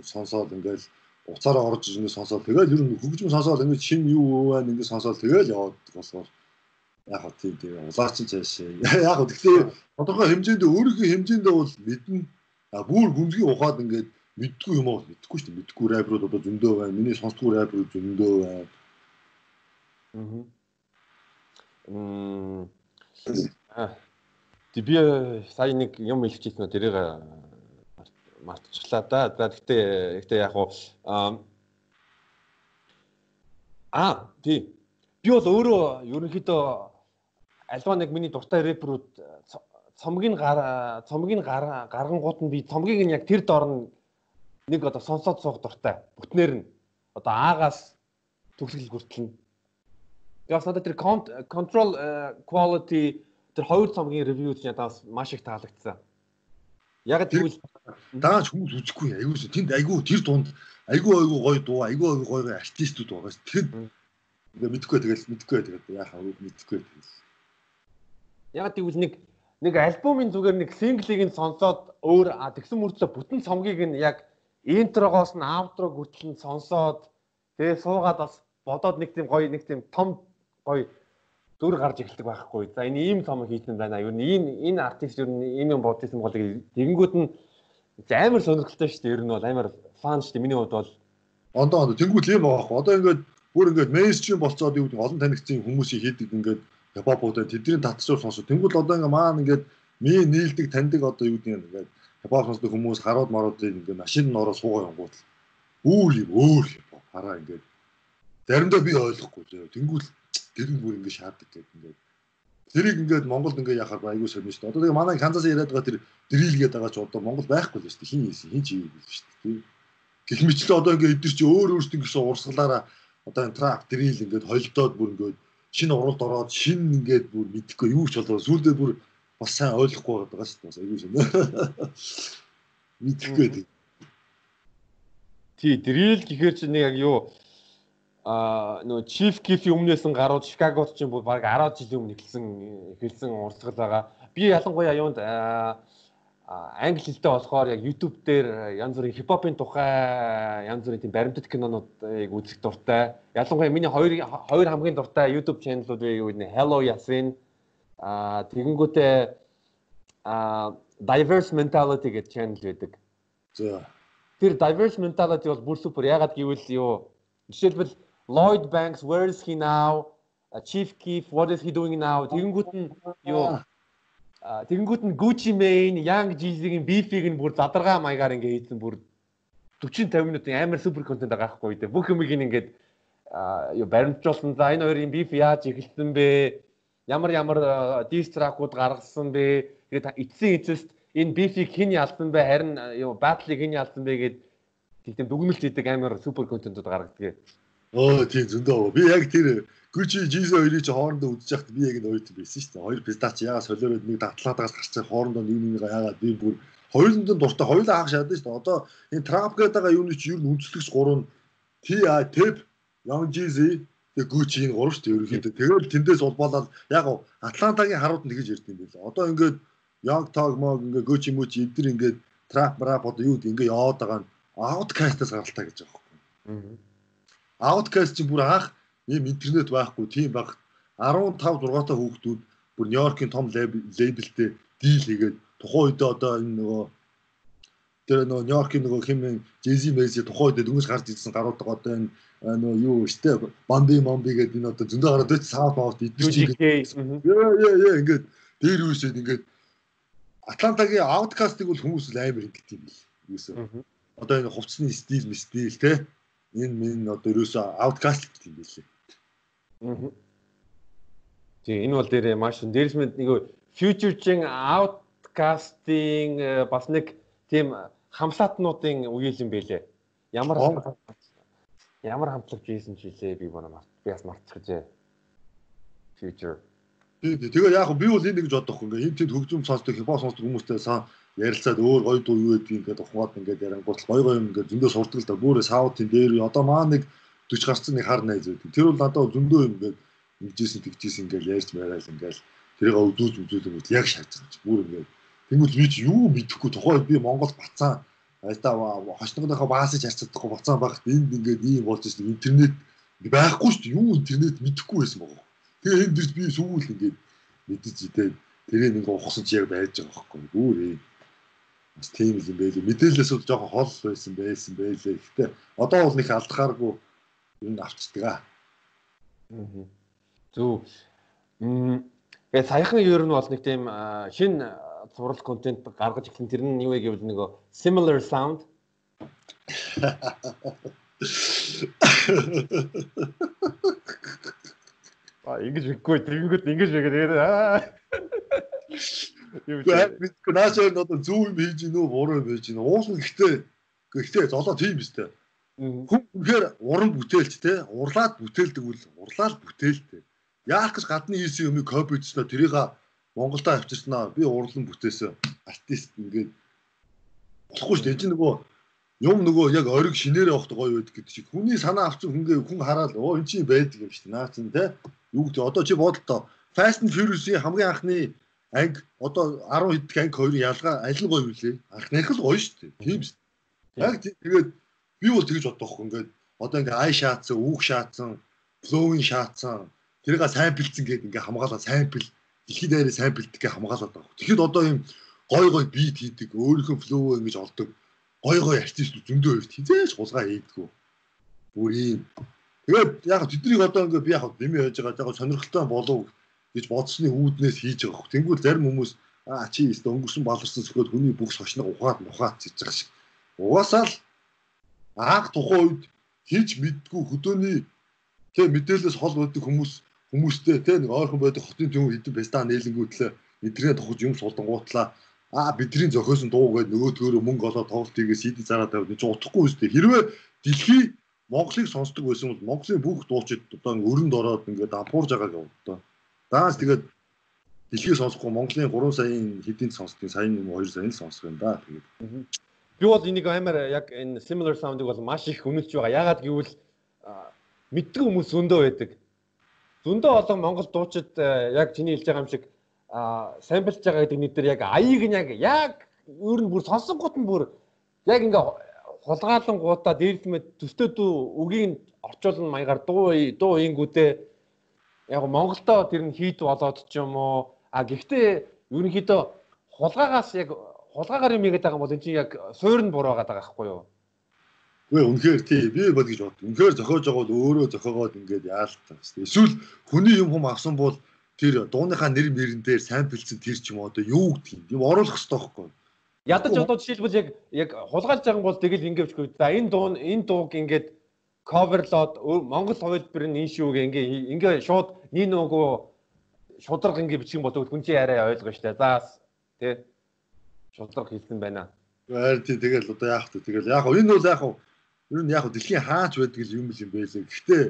сонсоод ингээл уцаараа орж ирнэ сонсоод тэгэл ер нь хөгжим сонсоод ингэж шинэ юу вэ ингээд сонсоод тэгэл яваад болохоор яг хөө тийм тийм улаач нь цааш яг хөө тэгэхээр тодорхой хэмжээнд өөрийнхөө хэмжээндээ бол мэднэ бүр гүнзгий ухаад ингээд мэддгүй юм уу мэдхгүй шүү дээ. Мэдхгүй рэпрууд одоо зөндөө байна. Миний сонсдгүй рэпрууд зөндөө байна. Аа Тэг би сая нэг юм хэлчихсэн тэрийг мартчихлаа да. За гэхдээ гэхдээ яг уу аа тий. Би бол өөрөө ерөнхийдөө альва нэг миний дуртай рэперүүд цомгийг гар цомгийг гар гаргангууд нь би цомгийг нь яг тэр дор нь нэг одоо сонсоод суух дуртай. Бүтнээр нь одоо аагаас төгсгөл хүртэл нь. Тэгээс надад тэр control quality тэр хоёр цомгийн ревю нь надаас маш их таалагдсан. Яг тэгвэл дааж хүмүүс үзэхгүй аюу тэнд айгүй тэр дунд айгүй айгүй гоё дуу айгүй айгүй гоё артистууд байгаа ш. Тэгэд мэдхгүй тэгэл мэдхгүй тэгээд яахаа мэдхгүй тэгэл. Яг тэгвэл нэг нэг альбомын зүгээр нэг синглийг нь сонсоод өөр тэгсэн мөртлөө бүтэн цомгийг нь яг интрогоос нь аутро нь сонсоод тэгээ суугаад бас бодоод нэг тийм гоё нэг тийм том гоё дүр гарч эхэлдэг байхгүй. За энэ ийм том хийсэн байна. Нь энэ энэ артист нь ийм юм бодсон бол тэгэнгүүт нь амар сонирхолтой шүү дээ. Ер нь бол амар фан шүү дээ. Миний хувьд бол ондоо ондоо тэнгуүл юм байхгүй. Одоо ингээд бүр ингээд мейнстрим болцоод юу гэдэг олон танигдсан хүмүүсийг хийдэг ингээд хипхопуудаа тэдний татсуур сонсоо. Тэнгуүл одоо ингээд маань ингээд ми нийлдэг таньдаг одоо юу гэдэг ингээд хипхоп сонсдог хүмүүс харууд маруудыг ингээд машин нь ороо суугаа явгууд өөр юм өөр юм хараа ингээд заримдаа би ойлгохгүй зөө. Тэнгуүл тэр нь бүр ингээд шаадаг гэдэг ингээд тэрийг ингээд Монголд ингээд яхаар айгүй шүү дээ. Одоо тэгээ манай Канзас яриад байгаа тэр дрил гээд байгаа ч одоо Монгол байхгүй л шүү дээ. Хин хийсэн, хин чигийг биш шүү дээ. Гэх мэтлээ одоо ингээд эдгэр чи өөр өөртөө гэсэн урсгалаараа одоо энэ трак дрил ингээд холдоод бүр ингээд шинэ уралд ороод шинэ ингээд бүр мэдхгүй юу ч болоо сүүлдээ бүр бас сайн ойлгохгүй байгаа шүү дээ. Айгүй шинэ. Мэдхгүй тийм. Тий, дрил гэхээр чи нэг яг юу а нөө Chief Keef-ийн өмнөөс нь гарууд Chicago-д чинь баг 10 жилийн өмнө эхэлсэн эхэлсэн урсгал байгаа. Би ялангуяа юунд англи хэлтэй болохоор яг YouTube дээр янз бүрийн хипхопын тухай янз бүрийн тийм баримтат кинонуудыг үзэх дуртай. Ялангуяа миний хоёр хоёр хамгийн дуртай YouTube channel-ууд юу вэ? Hello Yasin а тэгэнгүүтээ а diverse mentality гэдэг channel байдаг. Тэр diverse mentality бол бүр супер. Ягаад гэвэл юу жишээлбэл Lloyd Banks where is he now? Chief Keef what is he doing now? Тэгэнгүүт нь юу тэгэнгүүт нь Gucci Mane, Young Jeezy-гийн beef-ийг нь бүр задаргаа маягаар ингээ хийсэн бүр 40 50 минутын амар супер контент байгаа байхгүй дээ. Бүх юмыг ингээд юу баримтжуулсан. За энэ хоёрын beef яаж эхэлсэн бэ? Ямар ямар diss track-ууд гаргасан бэ? Тэгээд эцсийн эцэст энэ beef-ийг хэн ялсан бэ? Харин юу battle-ыг хэн ялсан бэ гэд тийм дүгнэлт хийдэг амар супер контентууд гаргадаг. Оо тийм зөндөө. Би яг тэр Гүчи Жизо хоёрыг чи хоорондоо үзэж байхад би яг энэ хоёрт байсан шүү дээ. Хоёр пиздач яагаад солиороод нэг датлаадаас гарч хоорондоо нэг нэг яагаад би бүр хоёуланд нь дуртай хоёулаа хаах шатсан шүү дээ. Одоо энэ Трамп гэдэг байгаа юуны чи ер нь үндэслэгч гурав нь А Тэп Young Jeezy тэгээ Гүчи энэ гурав шүү дээ ерөнхийдөө. Тэгээд тэндээс улбуулаад яг Атлантагийн харууд нь тэгэж ярьд юм байлаа. Одоо ингээд Young Tog мог ингээд Гүчи мүч эдгэр ингээд Трамп Рап одоо юу гэдэг ингээд яваад байгаа нь ауткастаас гаралтай гэж байгаа юм. Outcast чинь бүр анх ийм интернет байхгүй тийм баг 15 6 та хүүхдүүд бүр Нью-Йоркийн том лейблтэй дийл хийгээд тухайн үедээ одоо энэ нөгөө тэр нөгөө Нью-Йоркийн нөгөө хэмээн Jay-Z Messi тухайн үед дөнгөж гарч ирсэн гарууд байгаа одоо энэ нөгөө юу штэ Bambi Mambi гэдэг энэ одоо зөндөө гараад байж саунд авт идэж чинь яа яа яа ингээд дээр үүсээд ингээд Атлантагийн Outcast-ыг бол хүмүүс л амар ингэдэг юм бил. Юусэн. Одоо энэ хувцсны стил, стил те энэ минь одоо ерөөсөө гэх юм билээ. Аа. Тийм энэ бол дээр маш дээрс мэд нэг future-ийн outcast-ing э, бас нэг тийм хамлаатнуудын үеэл юм байлээ. Ямар ямар хамтлагч ийсэн ч илээ би манай март би бас мартчихжээ. Future. Тэгээ яг би бол энэ гэж бодох юм. Энд тэнд хөгжим сонсдог, хипхоп сонсдог хүмүүстэй сан ярилцаад өөр гоё дуу юу гэдгийг ингээд ухаад ингээд ярангуут гоё гоё ингээд зөндөө сурдаг л да. Бүрээ саутын дээр одоо маа нэг 40 гарцсан нэг хар найз байдаг. Тэр бол надад зөндөө ингээд ингэжсэн тэгжсэн ингээд ярьж байгаал ингээд тэрийг өвдүүлж өвдүүлж яг шаардсан. Бүр ингээд тэгвэл би ч юу мэдэхгүй тухайд би Монгол бацаа айдаа хошногынхаа баасаж харьцаж чадахгүй бацаа багт энд ингээд ийм болж ирсэн интернет байхгүй шүү дээ. Юу интернет мэдэхгүй байсан байгаа. Тэгээ дэрс би сүүл ингээд мэдэж идээ тэрийг нэг ухсан чи яг байж байгаа байхгүй. Бүр ээ бас тийм л юм байлээ. Мэдээлэлээс бол жоохон хол байсан байсан байлээ. Гэхдээ одоо бол нэг алдахааргүй юм авчдаг аа. Зүг. Мм Тэгээ саяхан ер нь бол нэг тийм шин зураг контент гаргаж эхлэн тэр нь юу вэ гэвэл нөгөө similar sound А ингэж виггүй тэгэнгүүт ингэж вигээ тэгээд аа Юу би наас өөр одоо зөв юм хийж гинөө буруу юм хийж гинөө уус гэхдээ гэхдээ золоо тийм дээ. Хүн үнэхээр уран бүтээлч те урлаад бүтээлдэг үл урлаад бүтээлтэй. Яах гэж гадны хийсэн юмыг копичсноо тэрийг Монголдо авчирснаа би урлан бүтээсэн артист ингээд болохгүй шүү дээ. Энд нөгөө юм нөгөө яг ориг шинээрээ явахд гоё байдаг гэдэг шиг хүний санаа авсан хүнгээ хүн хараад оо эн чинь байдаг юм шүү дээ. Наа чин те юу гэдэг одоо чи бодолтой Fast and Furious-ийн хамгийн анхны анги одоо 10 хэдэн анги хоёрын ялгаа аль нь гоё вүлээ? Анхных л гоё шүү дээ. Тийм шүү. Яг тэгээд би бол тэгж боддог байхгүй ингээд одоо ингээ ай шаацсан, үүх шаацсан, флоуин шаацсан тэрийг сайн бэлдсэн гэдэг ингээ хамгаалаа сайн бэл дэлхийд даяар сайн бэлддэг хамгаалаад байгаа. Тэгэхэд одоо юм гой гой бит хийдэг, өөрийнхөө флоу ингэж олдог гой гой артист зөндөө хувьд хизээш хулгай хийдэггүй. Бүр ийм. Тэгээд яг тэднийг одоо ингээ би яг нэмээ яаж байгаа яг сонирхолтой болов гэж бодсны үүднээс хийж байгаа. Тэнгүүл зарим хүмүүс аа чи өстө өнгөрсөн баларсан сөхөд хүний бүх сошног ухаад мухаад хийж байгаа шиг. Угаасаа л анх тухайн үед хийж мэддгүү хөдөөний тэг мэдээлэлээс хол байдаг хүмүүс хүмүүстэй тэг нэг ойрхон байдаг хотын төв хэдэн песта нээлэнгүүтлээ эдгэрээ тохож юм сулдангуутлаа аа бидний зохиосон дуу гэдэг нөгөө төрөө мөнгө олоод тоглолтыгээс CD зараад тавьд чи утахгүй үстэй хэрвээ дэлхий Монголыг сонсдог байсан бол Монголын бүх дуучид одоо өрөнд ороод ингээд дампуурж байгааг одоо даанч тэгээд дэлхийг сонсохгүй Монголын 3 саяын хэдийн сонсдгийг саяны 2 саяын сонсох юм да тэгээд. Би бол энийг амар яг энэ similar sound-ыг бол маш их үнэлж байгаа. Ягаад гэвэл мэддэг хүмүүс зөндөө байдаг. Зөндөө олон монгол дуучид яг чиний хэлж байгаа юм шиг самплж байгаа гэдэг нэг дээр яг аяыг нь яг яг өөр нь бүр сонсонгууд нь бүр яг ингээ хулгаалan гуудаа дээрлэмэд төстэй дүү үгийг орчуулсан маягаар дуу дуу ингүүдээ яг Монголдо тэр нь хийд болоод ч юм уу. А гэхдээ ерөнхийдөө хулгаагаас яг хулгаагаар юм игээд байгаа бол энэ чинь яг суур нь буруу байгаа байхгүй юу? Үгүй үнэхээр тий би бод гэж бод. Үнэхээр зохиож байгаа бол өөрөө зохиогоод ингээд яалтаа. Эсвэл хүний юм хүм авсан бол тэр дууныхаа нэр мөрөн дээр сайн бэлдсэн тэр ч юм уу одоо юу гэдэг юм? Оруулах хэрэгтэй байхгүй ядаж одоо жишээлбэл яг яг хулгайлж байгаа бол тэгэл ингэвчгүй за энэ дуу энэ дууг ингээд коверлоод Монгол хувилбар нь энэ шүү гэ ингээ шууд нэг нөгөө шудраг ингээ бичих юм бол хүн чинь арай ойлгоо штэ. За тий шудраг хэлсэн байна. Баяр тий тэгэл одоо яах вэ? Тэгэл яг энэ бол яг ер нь яг дэлхийн хаач байдаг юм юм байлээ. Гэхдээ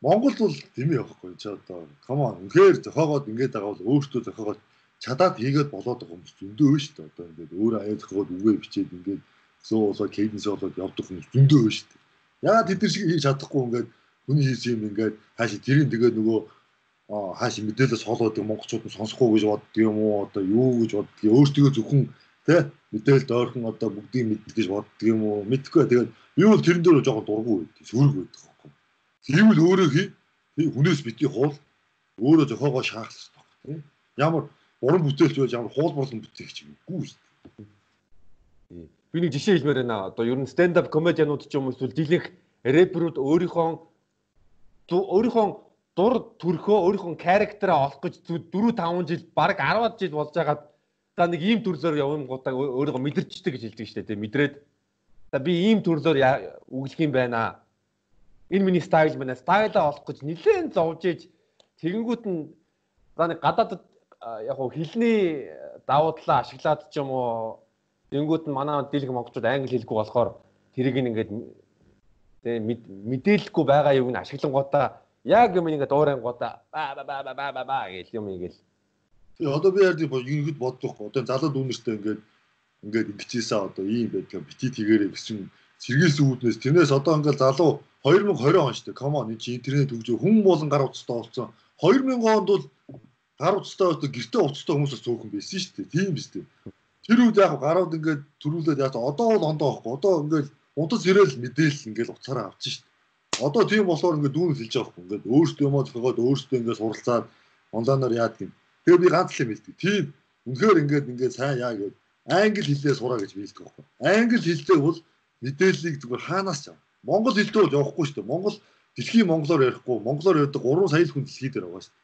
Монгол бол тийм явахгүй чи одоо come on үнэхээр зохиогоод ингэж байгаа бол өөртөө зохиогоод чадаад хийгээд болоод байгаа хүмүүс зөндөө шүү дээ. Одоо ингээд өөр аяа зохиогоод үгээ бичээд ингээд зөө болоо кейденс болоод явдаг хүмүүс зөндөө шүү дээ. Яагаад тэд нар шиг хийж чадахгүй ингээд хүний хийсэн юм ингээд хааши тэрийн тэгээд нөгөө хааши мэдээлэлс хоолоодаг монголчууд нь сонсохгүй гэж боддөг юм уу? Одоо юу гэж боддөг өөртөө зөвхөн тэ мэдээлэлд ойрхон одоо бүгдийг мэддэг гэж боддөг юм уу? Мэдхгүй. Тэгээд би бол тэрэн дээр жоохон дургу байд сүрэг байдаг Тэгвэл өөрөө хий хүнээс бити хуул өөрөө зохиогоо шаах хэрэгтэй. Ямар уран бүтээлч байж ямар хуул болон бүтээгч юм үгүй шүү дээ. Би нэг жишээ хэлмээр байна. Одоо ер нь stand up комедианууд ч юм уу эсвэл дийлэнх рэперүүд өөрийнхөө өөрийнхөө дур төрхөө өөрийнхөө character-а олох гэж 4 5 жил баг 10 жил болж байгаад за нэг ийм төрлөөр явна гутаа өөрийгөө мэдэрчдэг гэж хэлдэг шүү дээ. Мэдрээд за би ийм төрлөөр үглэх юм байна энэ миний стайл байна. Стайлаа олох гэж нэлээд зовж иж тэгэнгүүт нь за нэг гадаадд яг хилний давуу талаа ашиглаад ч юм уу тэгэнгүүт нь манай дийлэг монголчууд англи хэлгүй болохоор тэрийг ингээд мэдээлэхгүй байгаа юуг нь ашиглангуудаа яг юм ингээд дуурайнгуудаа ба ба ба ба ба ба гэл юм ийгэл. Тэгээ одоо би яард ингэж боддог. Одоо залуу дүүнэртэй ингээд ингээд ингэчээсээ одоо ийм байдаг бити тэгээрээ гэсэн сэргийлсэн үүднээс тэрнээс одоо ингээд залуу 2020 он шүү дээ. Come on энэ чи интернет хөгжөө хүн болон гар утастай болсон. 2000 онд бол гар утастай одоо гэртээ утастай хүмүүсээс цөөхөн байсан шүү дээ. Тийм биз дээ. Тэр үед яг гарууд ингээд төрүүлээд яа одоо бол ондоо байхгүй. Одоо ингээд удас ирээл мэдээлэл ингээд уцаараа авчих шүү дээ. Одоо тийм болохоор ингээд дүүн хэлж байгаа байхгүй. Ингээд өөртөө юм зохиогоод өөртөө ингээд суралцаад онлайнаар яадаг юм. Тэгээ би ганц л юм хэлдэг. Тийм үнэхээр ингээд ингээд сайн яа гэдэг англи хэлээ сураа гэж хэлдэг байхгүй. Англи хэлтэй бол мэдээллийг зүгээр хаанаас авах Монгол хэлдөө бол явахгүй шүү дээ. Монгол дэлхийн монголоор ярихгүй, монголоор ярьдаг 3 сая хүн дэлхий дээр байгаа шүү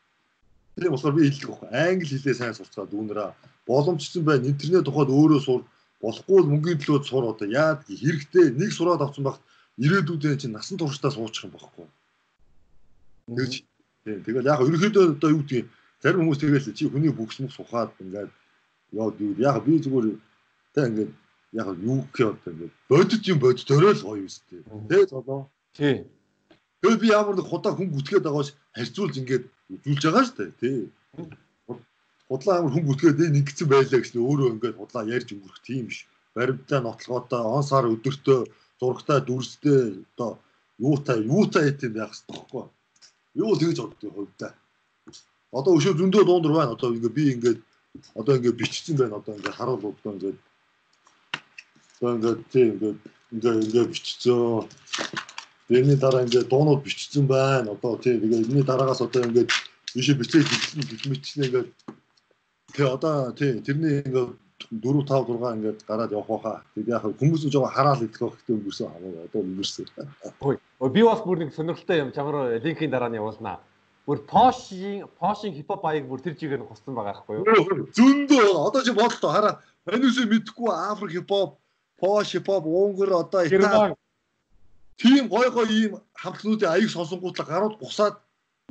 дээ. Тийм болохоор би хэлдэг байхгүй. Англи хэлээ сайн сурцгаа дүүнэраа боломжтой байна. Интернет тухайд өөрөө сур болохгүй л мөнгөний төлөө сур одоо яад хэрэгтэй нэг сураад авсан багт ирээдүйдээ чинь насан туршдаа суучих юм байхгүй. Тэгж тийм тэгэл яг ерөөхдөө одоо юу гэдгийг зарим хүмүүс тэгэл чи хүний бүкс мөх сухаад ингээд яад юу яг би зүгээр тэг ингээд яг юу гэх одоо ингээд бодит юм бодит төрөөл гоё юм шүү дээ. Тэ золоо. Тий. Тэгээ би ямар нэг худаа хүн гүтгээд байгаач харьцуулж ингээд үзүүлж байгаа шүү дээ. Тий. Худлаа амар хүн гүтгээд нэг гисэн байлаа гэсэн өөрөө ингээд худлаа ярьж өнгөрөх тийм биш. Баримтаа нотлогоотой он сар өдөртөө зургтай дүрстэй одоо юутай юутай хэвтэн байх хэрэгтэй байхгүй. Юу тэгж боддог хувьдаа. Одоо өшөө зөндөө дуундар байна. Одоо ингээ би ингээд одоо ингээ бичсэн байна. Одоо ингээ харуул одоо ингээ одоо ингээ тийм ингээ ингээ ингээ бичсэн. Тэрний дараа ингээ дуунууд бичсэн байна. Одоо тийм тэгээ энэний дараагаас одоо ингээ бишээ бичээ бичсэн бичсэн ингээ тэгээ одоо тийм тэрний ингээ 4 5 6 ингээд гараад явах байхаа. Тэгээд яг хүмүүс нь жоо хараал идэх байх гэдэг өнгөрсөн хамаа одоо өнгөрсөн. Хөөе. Би бас бүр нэг сонирхолтой юм чамруу линкийн дараа нь явуулнаа. Бүр Posh-ийн Posh-ийн хипхоп баяг бүр тэр чигээр нь гуссан байгаа байхгүй юу? Зөндөө одоо чи бодлоо хараа. Манайс мэдхгүй Африк хипхоп, Posh хипхоп, Унгар одоо Итали. Тийм гой гой ийм хамтлагуудын аяг сонсонгуудлаа гарууд бусаад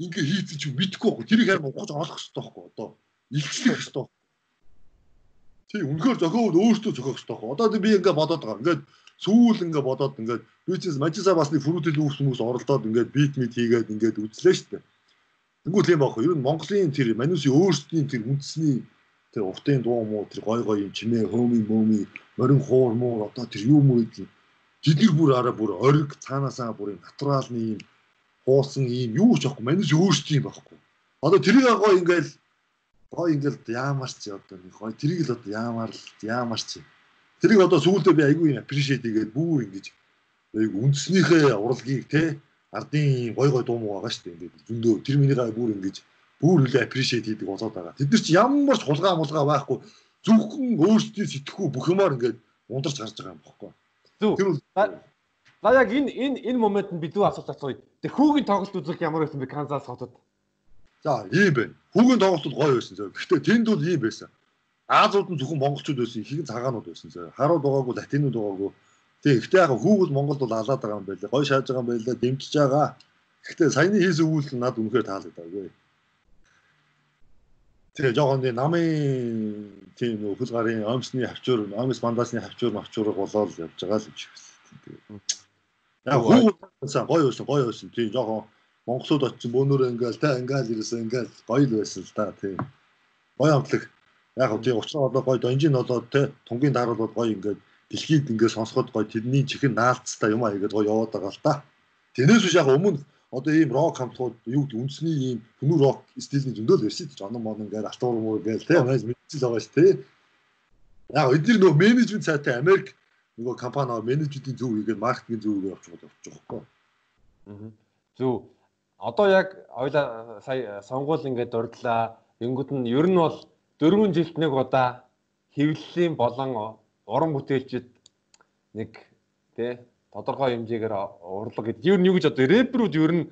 ингээ хийцэн чи мэдхгүй байхгүй. Тэрийг харин ухаж олох хэрэгтэй байхгүй одоо. Илчлэх хэрэгтэй Тийм үнэхээр зохиод өөртөө зохиох хэрэгтэй. Одоо би ингээ бодоод байгаа. Ингээд сүүл ингээ бодоод ингээд бизнес мажиса бас нэг фрутил үүс хүмүүс оролдоод ингээд бит мит хийгээд ингээд үзлээ шүү дээ. Тэнгүүл юм баах. Ер нь Монголын тэр манусын өөрсдийн тэр үндэсний тэр уртын дуу муу тэр гой гой юм чимээ хөөми мөөми морин хуур муу одоо тэр юу муу гэдэг тэдгэр бүр араа бүр ориг цаанаасаа бүр натуралны юм хуусан юм юу ч аахгүй манус өөрсдийн байхгүй. Одоо тэрийг гой ингээл гой ингээл яамаар ч одоо нэг гой тэрийг л одоо яамаар л яамаар ч тэрийг одоо сүүлдээ би айгүй аппрешиэт хийгээд бүр ингэж яг үндснийхээ урлагийг те ардын гой гой дуу муу байгаа шүү дээ. Ингээд зөндөө тэр миний гай бүр ингэж бүр үлээ аппрешиэт хийдэг болоод байгаа. Тэд нар чи ямар ч хулгай мулгай байхгүй зөвхөн өөрсдийн сэтгэхүй бүх юмар ингээд ундарч гарч байгаа юм бохоггүй тэр За яг энэ энэ энэ моментод би дүү асууж асууя. Тэг хүүгийн тоглолт үзэх ямар байсан бэ? Канзас хотод? За ийм байна. Хүүгийн тоглолтод гоё байсан зөө. Гэхдээ тэнд бол ийм байсан. Аазууд нь зөвхөн монголчууд байсан, их их цагаанууд байсан зөө. Харууд байгаагүй, латинууд байгаагүй. Тэг ихтэй яг хүүгэл Монголд бол алаад байгаа юм байлаа. Гоё шааж байгаа юм байлаа, дэмжиж байгаа. Гэхдээ саяны хийсэн үйл нь над үнэхээр таалагдаагүй. Тэгээ жоохон тийм намын тийм нөх хөл гарын омсны хавчуур, омс бандасны хавчуур мавчуурыг болоод явж байгаа л юм шиг байна. Яг хүүгэл гоё байсан, гоё байсан. Тийм жоохон Монголууд очиж бөөнөр ингээл те ингээл ерөөсөө ингээл гоё л байсан л да тийм. Гоё амтлаг. Яг хөө тийм уучраа болоо гоё донжин болоод те тунгийн дарал бол гоё ингээд дэлхийд ингээд сонсоход гоё тэрний чихэн наалцтай юм аа игээд гоё яваад байгаа л да. Тэрнээс биш яг өмнө одоо ийм рок хамтууд юу гэдэг үндэсний ийм хүмүүр рок стилийн зөндөл байсан ч жанр мод ингээд алтуур муур гээл те унаас мэдчихэл байгаа ш те. Яг эдгээр нөгөө менежмент цаатай Америк нөгөө компани менежүүдийн зөв үегээр маркетинг зөв үегээр авч боловч байгаа хөөе. Аа. Зөв одоо яг хоёлаа сая сонгуул ингээд дурдлаа. Тэнгүүд нь ер нь бол 4 жилд нэг удаа хэвлэлийн болон уран бүтээлчд нэг тий тодорхой хэмжээгээр урлаг гэдэг. Ер нь юу гэж одоо рэперүүд ер нь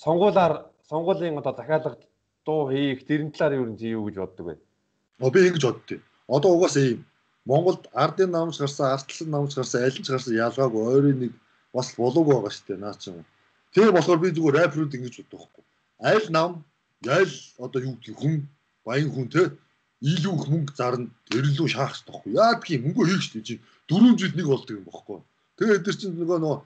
сонгуулаар сонгуулийн одоо захиалга дуу хийх тэрэн талаар ер нь юу гэж боддог вэ? Оо би ингэж боддتي. Одоо угаасаа ийм Монголд ардын намж гарсан, артлан намж гарсан, аль нь гарсан ялгаагүй ойрын нэг бас болоогүй байгаа шүү дээ. Наа чинь Тэгээ болохоор би зүгээр рэперүүд ингэж боддог байхгүй. Аль нам, аль одоо юу гэх хүн, баян хүн те илүү их мөнгө зарна, өрлөө шаах хэрэгтэй байхгүй. Яа гэх юм мөнгө хийх шүү дээ. Чи 4 жил нэг болдог юм байхгүй. Тэгээ эдгээр чинь нөгөө нөгөө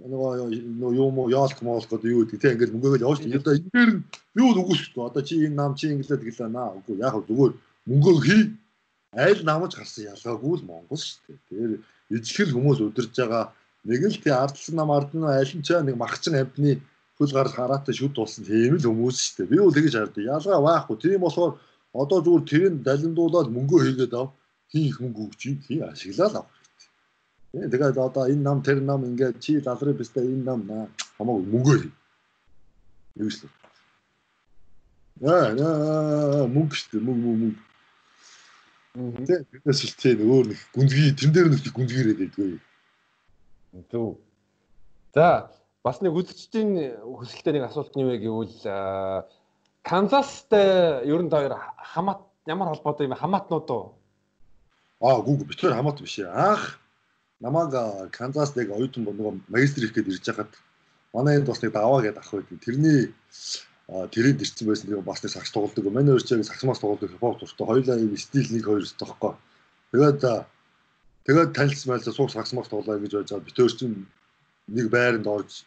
нөгөө юу мó яалт моолт гэдэг юу гэдэг те ингээд мөнгөөгөө явж тийм. Одоо энээр нь юу л үгүйсэхгүй. Одоо чи энэ нам чи инглээ тэгэлээ наа. Үгүй яг зүгээр мөнгөө хий. Аль намж гарсан ялгаагүй л Монгол шүү дээ. Тэгэхээр ижил хүмүүс удирж байгаа нэг л тий ардсан нам ардны аль нь ч нэг махчин амтны хөл гарал хараатай шүд болсон тийм л хүмүүс шүү дээ. Би бол тэгэж харддаг. Ялгаа байхгүй. Тийм болохоор одоо зүгээр тэрийг далиндуулаад мөнгөө хийгээд ав. Хин их мөнгө өгч юм. Тийм ашиглаад ав. Тэгээд одоо энэ нам тэр нам ингээд чи лалрын бистэ энэ нам хамаагүй мөнгөө хий. Юу л. Аа мөнгө шүү дээ. Мөнгө мөнгө. Тэгээд бидээс л тийм өөр нэг гүнзгий тэн дээр нэг гүнзгийрээд байдгүй. Зөв. За бас нэг үзэгчдийн хүсэлтэй нэг асуулт нь юу вэ гэвэл Канзастай ер нь хоёр хамаат ямар холбоотой юм хамаатнууд уу? Аа гүг битгээр хамаат биш ээ. Анх намайг Канзас нэг оюутан нөгөө магистр их гээд ирж хахад манай энд бас нэг даваа гэдэг ах байдаг. Тэрний тэрэнд ирсэн байсан нэг бас нэг сакс тоглодог. Манай сакс мас тоглодог хипхоп дуртай. Хоёлаа юм стил нэг хоёр тоххой. Тэгээд тэгээд суух сакс мас тоглоо гэж байж байгаа. Битээр чинь нэг байранд орж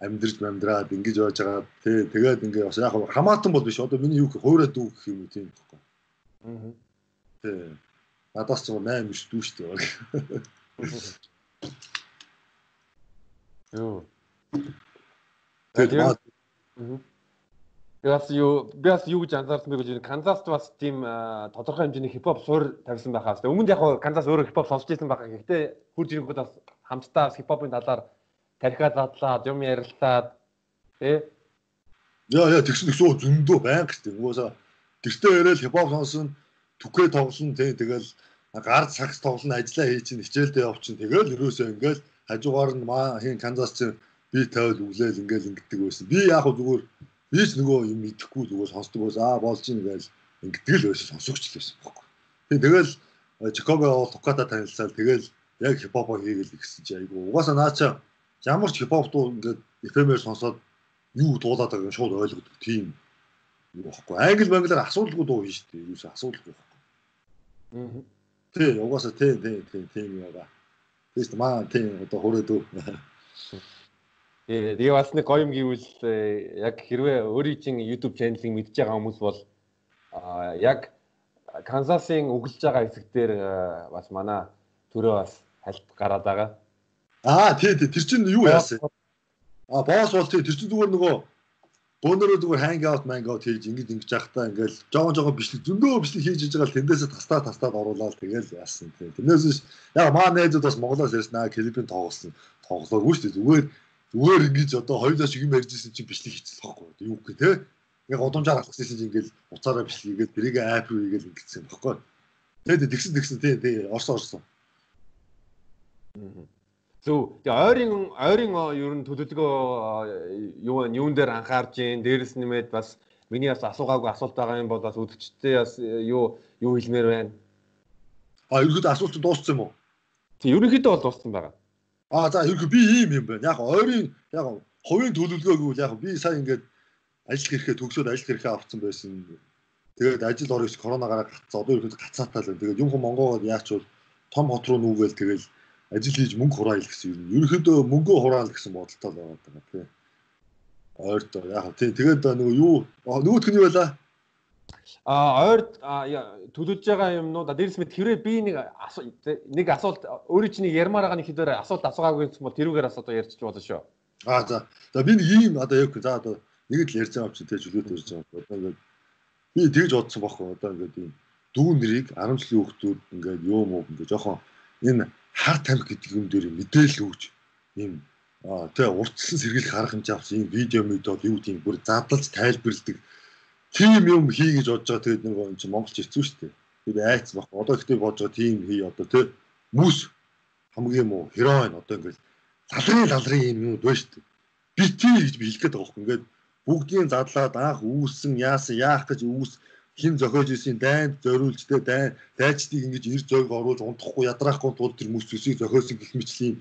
амьдрж амьдраад ингэж байж байгаа. Тэ тэгээд ингээ бас яг хамаатан бол биш. Одоо миний юу гэх хуурай дүү гэх юм уу тийм байхгүй. Аа. Тэ. Надаас ч 8 биш дүү шүү дээ. Юу. Тэгээд Би бас юу би бас юу гэж анзаарсан бэ гэж Канзаст бас тийм тодорхой хэмжээний хипхоп суур тавьсан байхаа. Өмнөд яг Канзас өөрөө хипхоп сонсч ирсэн байхаа. Гэхдээ хурж ирэнгүүт бас хамтдаа хипхопын талаар тархиа задлаад юм ярилцаад тий. Яа яа тэгсэн тэгсэн зөндөө байнг дээ. Угаасаа гэртээ ирээл хипхоп сонсон түкээ тоглоно тий. Тэгэл гар сакс тоглоно ажиллаа хий чинь хичээлдээ явчин. Тэгэл ерөөсөө ингээл хажуугаар нь маа хин Канзас чинь би тавил өглөөл ингээл ингэдэг байсан. Би яг зүгээр би ч нөгөө юм идэхгүй зүгээр сонсдог бас аа болж ийн гээл ингэдэг л байсан сонсогч л байсан байхгүй. Тэгэл Чикаго Туката танилцал тэгэл яг хипхоп хийгээл гэсэн чи айгу угаасаа наача ямар ч хипхоп дуу ингээд FM-ээр сонсоод юу дуулаад байгааг шууд ойлгодог тийм юу байхгүй. Англи банглаар асуудалгүй дуу хийн шүү дээ. Юусе асуудалгүй байхгүй. Аа. Тий, угаасаа тий, тий, тий, тийм юм байна. Тэст маа тий одоо хүрээдүү. Э, тэгээ бас нэг гоё юм гэвэл э, яг хэрвээ өөрийн чинь YouTube channel-ыг мэдж байгаа хүмүүс бол яг Канзасын өглөж байгаа хэсэг дээр э, бас манай төрөө бас хальт гараад байгаа. Аа тий тий тэр чинь юу яасан? Аа босс бол тий тэр чинь зүгээр нөгөө бөөнөрөө зүгээр hang out man out хийж ингэж ингэж явахдаа ингээл жоон жоон бичлэг зөндөө бичлэг хийж иж байгаа л тэндээсээ тастаа тастаад оруулаад тэгэл яасан тий. Тэрнээс яг маа найзууд бас Монголоос ирсэн аа клипийн тоглосон тоглооргүй шүү дээ. Зүгээр зүгээр ингэж одоо хоёулаа шиг юм ярьжсэн чинь бичлэг хийчихсэн байхгүй юу гэх те яг удамжаар гэсэн чинь ингээл уцаараа бичлэг хийгээд тэрийг ап руу хийгээл ингэсэн байхгүй тэгээд тэгсэн тэгсэн тий тий орсон орсон Зөв. Тэгээ ойрын ойрын ер нь төлөвлөгөө юу юун дээр анхаарч ийн дээрэс нэмээд бас миний бас асуугаагүй асуулт байгаа юм бол бас үдчтэй бас юу юу хэлмээр байна. А ерөөд асуулт дууссан юм уу? Тэг ерөнхийдөө бол дууссан байгаа. Аа за ерхий би ийм юм байна. Яг ойрын яг хувийн төлөвлөгөө гэвэл яг би сая ингээд ажил хэрэгээ төгсөөд ажил хэрэгээ авцсан байсан. Тэгээд ажил орох коронавигаараа гацсан. Одоо ерөөд гацаатай л. Тэгээд юм хөө Монголд яач бол том хот руу нүгээл тэгэл ажил хийж мөнгө хураал гэсэн юм. Ерөнхийдөө мөнгөө хураал гэсэн бодолтой л байгаа даа тий. Ойртоо яг тий тэгээд нөгөө юу нөгөөх нь юу байлаа? А ойр төлөж байгаа юмнууд дээрс мэд хэрэг би нэг нэг асуулт өөрөө чинь ярмаар байгаа нэг хэдээр асуулт асуугаагүй гэсэн бол тэрүүгээр асуу одоо ярьчих болно шүү. А за. За би нэг ийм одоо яг за одоо нэг л ярьж байгаа юм чи тэ чөлөөт ярьж байгаа. Одоо ингээд би тэгж бодсон байхгүй одоо ингээд ийм дүү нэрийг 10 жилийн хүүхдүүд ингээд юу муу ингээд жоохон энэ хар тамхи гэдэг юм дээр мэдээлэл өгч ийм тэгээ урдсан сэргийлэх арга хэмжээ авсан ийм видео мэдээд юу тийм бүр задлж тайлбарладаг тийм юм хий гэж бодож байгаа тэгээд нэг юм чи Монголч хэцүү шүү дээ. Би айц баг. Одоо ихтэй бодож байгаа тийм хий одоо тий мүс хамгийн муу хероин одоо ингээл лалрын лалрын юм юм дөө шүү дээ. Би тий гэж би хэлэх гээд байгаа юм. Ингээд бүгдийн задлаад анх үүссэн яасан яах гэж үүс хин зохиож исэн дайнд зориулж тэ дайн дайчдыг ингэж ир зойг оруулж унтахгүй ядраахгүй тул тэр мөс зүсийг зохиосон гэх мэтлийн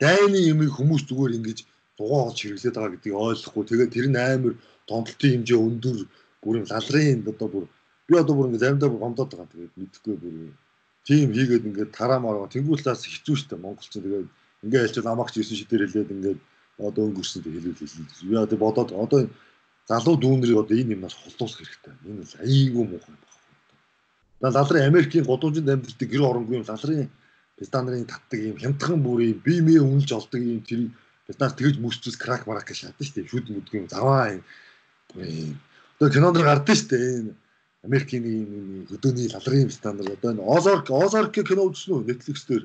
дайны юмыг хүмүүс зүгээр ингэж дугаа олж хэрэглээд байгаа гэдгийг ойлгохгүй тэгээд тэр нь амар томдлтын хэмжээ өндөр бүр лалрын одоо бүр би одоо бүр ингээ заримдаа бүр гомдоод байгаа тэгээд мэдхгүй бүр тийм хийгээд ингээ тараамаар тэнгуулаас хэцүү шттэ монголч тэгээд ингээ хэлчихвэл амагч 9 шидээр хэлээд ингээ одоо өнгөрсөн тэг хэлүүл хэлсэн. Би одоо бодоод одоо залуу дүүнрийг одоо энэ юмнаас холдуулах хэрэгтэй. Энэ бол айгүй муухай байна. За лалрын Америкийн годуужинд амьддаг гэр оронгүй лалрын пистандрын татдаг юм хямдхан бүрийн бие мие үнэлж олдог юм тэр биднаас тэгж мүсцүүс крак марак шатдаг шүү дээ. Шүд юм заваа юм Одоо кинонд гардаг шүү дээ. Энэ Америкийн энэ хөдөөний лалрын стандарт одоо энэ Озарк Озарк кино үзсэн үү Netflix дээр?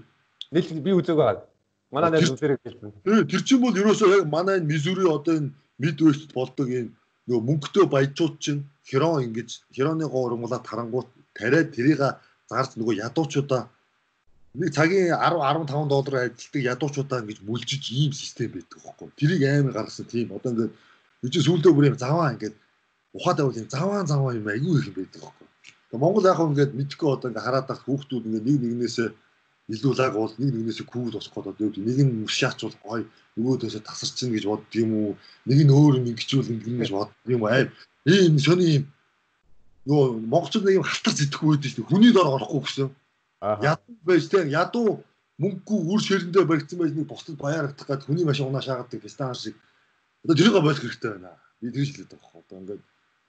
Netflix би үзег байгаа. Манай найз үзэрэг хэлсэн. Тэр чинь бол ерөөсөө яг манай энэ Мизури одоо энэ Midwest болдог энэ нөгөө мөнгөтэй баяжууд чинь херон ингэж хероны гоормуулаад тарангуут тариад тэрийг зарж нөгөө ядуучуудаа нэг цагийн 10 15 доллар ажилтдаг ядуучуудаа ингэж мүлжиж ийм систем байдаг байхгүй. Тэрийг амар гаргасан тийм одоо ингээд үгүй сүүлдээ бүр юм заваа ингээд ухаатай бол заваан заваан юм айгүй их юм байдаг байхгүй. Тэгээ Монгол яг ингээд мэдхгүй одоо ингээд хараад тах хүүхдүүд ингээд нэг нэгнээсээ илүү лаг бол нэг нэгнээсээ күүл босох гээд одоо нэг нь мөршаачвал гой нөгөөдөөсөө тасарчин гэж бодд юм уу? Нэг нь өөр юм ингэжүүл ингэн гэж бодд юм аа ийм сони юм нөгөө монголчууд нэг юм халтар зэтгэхгүй байдаг шүү хүний дор орохгүй гэсэн. Ядуу байж тээ ядуу мөнгөгүй үр ширэндээ баригдсан байж нэг бусдад баярагдах гээд хүний машин унаа шаагадаг стан шиг. Одоо тэрийг болох хэрэгтэй байна. Би тэгж хэлээд байгаа хөө одоо ингээд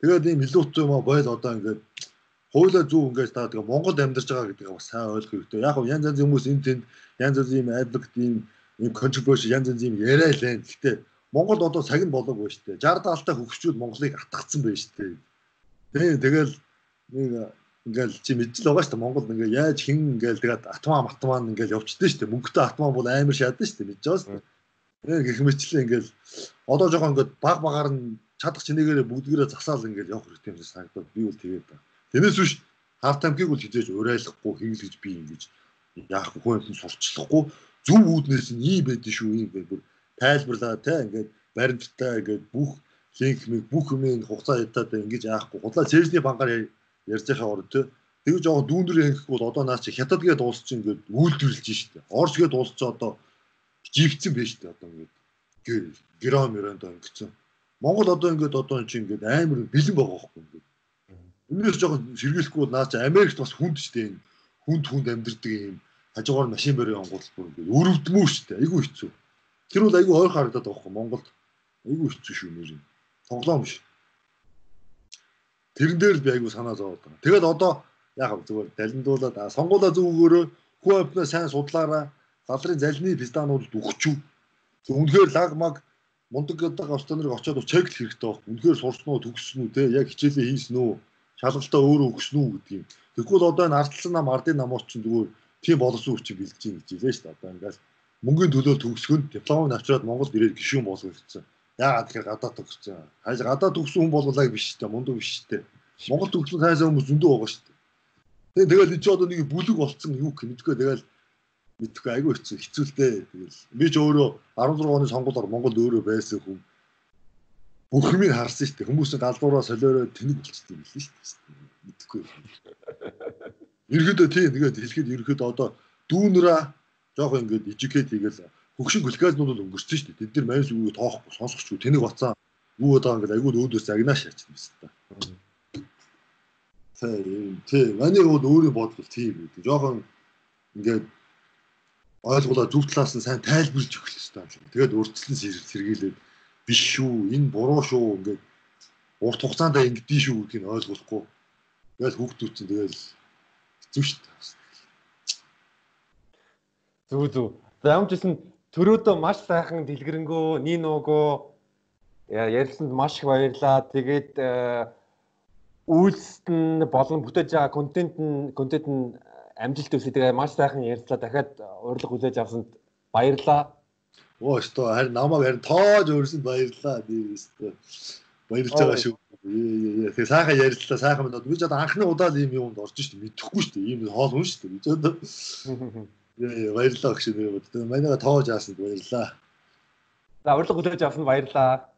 тэгээд ийм илүүц юм бойл одоо ингээд хуулаа зөв ингээд та тэгээ Монголд амьдарч байгаа гэдгийг бас сайн ойлгох хэрэгтэй. Яг нь янз янз хүмүүс энэ тэнд янз янз юм advocate юм юм controversy янз янз юм яриа л энэ. Гэхдээ Монголд одоо цаг нь болоогүй шүү дээ. 60 даалтай хөгжчүүд Монголыг атгацсан байж шүү дээ. Тэгээ тэгэл нэг ингээл чи мэдчихэл байгаа шүү дээ. Монголд ингээ яаж хин ингээл тэгээд атмаа матмаа ингээл явчихдээ шүү дээ. Мөнгөтэй атмаа бол амар шаадан шүү дээ. Мэдж байгаа шүү дээ. Тэгээ гэх мэтлээ ингээл одоо жоохон ингээд баг багаар нь чадах чинээгээр бүгдгээрээ засаал ингээл явах хэрэгтэй юм шиг санагдаад би бол тэгээд байна. Тэрнээс биш хав тамхиг бол хизээж урайлахгүй хийлгэж би ингэж яах вэ? Хүн сурчлахгүй. Зөв үүднээс нь ийм байдэн шүү ийм бай бүр тайлбарлаа те ингээд баримттай ингээд бүх линк мэг бүх юмыг хугацаа ядаад ингэж яахгүй. Худлаа цэжний банкаар ярьж байгаа орд те. Тэгж жоохон дүүнэр хийх бол одоо наа чи хятад гээд дуусч ингээд үйлдвэрлэж штэ орж гээд дуусч одоо живцэн байж штэ одоо ингээд. Грам мөрөнд өнгөцсөн Монгол одоо ингээд одоо чи ингээд амар бэлэн байгаа хөөхгүй ингээд Өмнөөс жоохон сэргийлэхгүй бол наа чи Америкт бас хүнд ч дээ хүнд хүнд амьдэрдэг юм хажуугаар машин барь онгууд бүр ингээд өрөвдмөө шүү дээ. Айгүй хэцүү. Тэр бол айгүй ойр харагдаад байгаа хөө Монголд. Айгүй хэцүү шүү нэр юм. Тоглоом биш. Тэрэн дээр би айгүй санаа зовоод байна. Тэгэл одоо яг зүгээр далиндуулаад сонгуулаа зөв өгөөрөө хүү апнаа сайн судлаараа галрын залны пистануудад өгчүү. Үнэхээр лаг маг мундаг гэдэг австаныг очиод чек хэрэгтэй баг. Үнэхээр сурсан уу төгссөн үү те яг хичээлээ хийсэн үү шалгалтаа өөрөө өгсөн үү гэдэг юм. Тэгвэл одоо энэ ардсан нам ардын намууд чинь зүгээр тийм боловсон хүчийг бэлдэж юм гэж хэлээ шүү дээ. Одоо ингээс мөнгөний төлөө төгсгөнд дипломыг авчираад Монголд ирээд гişүүн болгох гэсэн. Яагаад тэгэхээр гадаад төгссөн. Хайж гадаад төгссөн хүн болголаа биш шүү дээ. Мундаг биш шүү дээ. Монгол төгссөн хайсан хүмүүс зөндөө байгаа шүү дээ. Тэгээ тэгэл чи одоо нэг бүлэг болцсон юу гэх мэдгүй тэгэл мэдхгүй айгүй хэцүү хэцүүлтэй тэгэл би ч өөрөө 16 оны сонгуулиор Монголд өөрөө байсан хүн бүх юмыг харсан шүү дээ. Хүмүүсийн галзуураа солиороо тэнэг болчихсон юм лээ шүү дээ. Мэдхгүй. Ерөөдөө тийм тэгээд хэлэхэд ерөөдөө одоо дүүнраа жоох ингээд educate хийгээл хөгшин глюкознууд бол өнгөрсөн шүү дээ. Тэд нар маньс үгүй тоохгүй сонсохгүй тэнийг бацаа юу удаа ингээд айгүй өөдөөс агнаш яачих юм байна. Тийм тийм манай бол өөрийн бодлол тийм үү. Жохон ингээд ойлгуулаа зөв талаас нь сайн тайлбарлаж өгөх хэрэгтэй юм. Тэгээд урдчлан сэргийлээд биш шүү энэ буруу шүү ингээд урт хугацаанд ингэдэж шүү гэдгийг ойлгохгүй тэгэл хүүхдүүд чинь тэгэл хэцүү шүү дээ. Зүг зүг за ямар ч гэсэн төрөөдөө маш сайхан дэлгэрэнгүй нин нуугөө ярилцсанд маш их баярлаа тэгээд э, үйлсэд нь болон бүтээж байгаа контент нь контент нь амжилт өсөй тэгээ маш сайхан ярьцлаа. Дахиад урилга хүлээж авсанд баярлаа. Оо өстөө харин намайг харин тоож өрсөн баярлаа би өстөө баярлж байгаа шүү. Тэгээ сайхан ярилцлаа. Сайхан минь би ч одоо анхны удаа л ийм юмд орж штэ мэдэхгүй штэ ийм хоол хүн штэ би ч одоо. Баярлалаа гэж нэр бод. Манайга тоож аасанд баярлаа. За урилга хүлээж авсанд баярлалаа.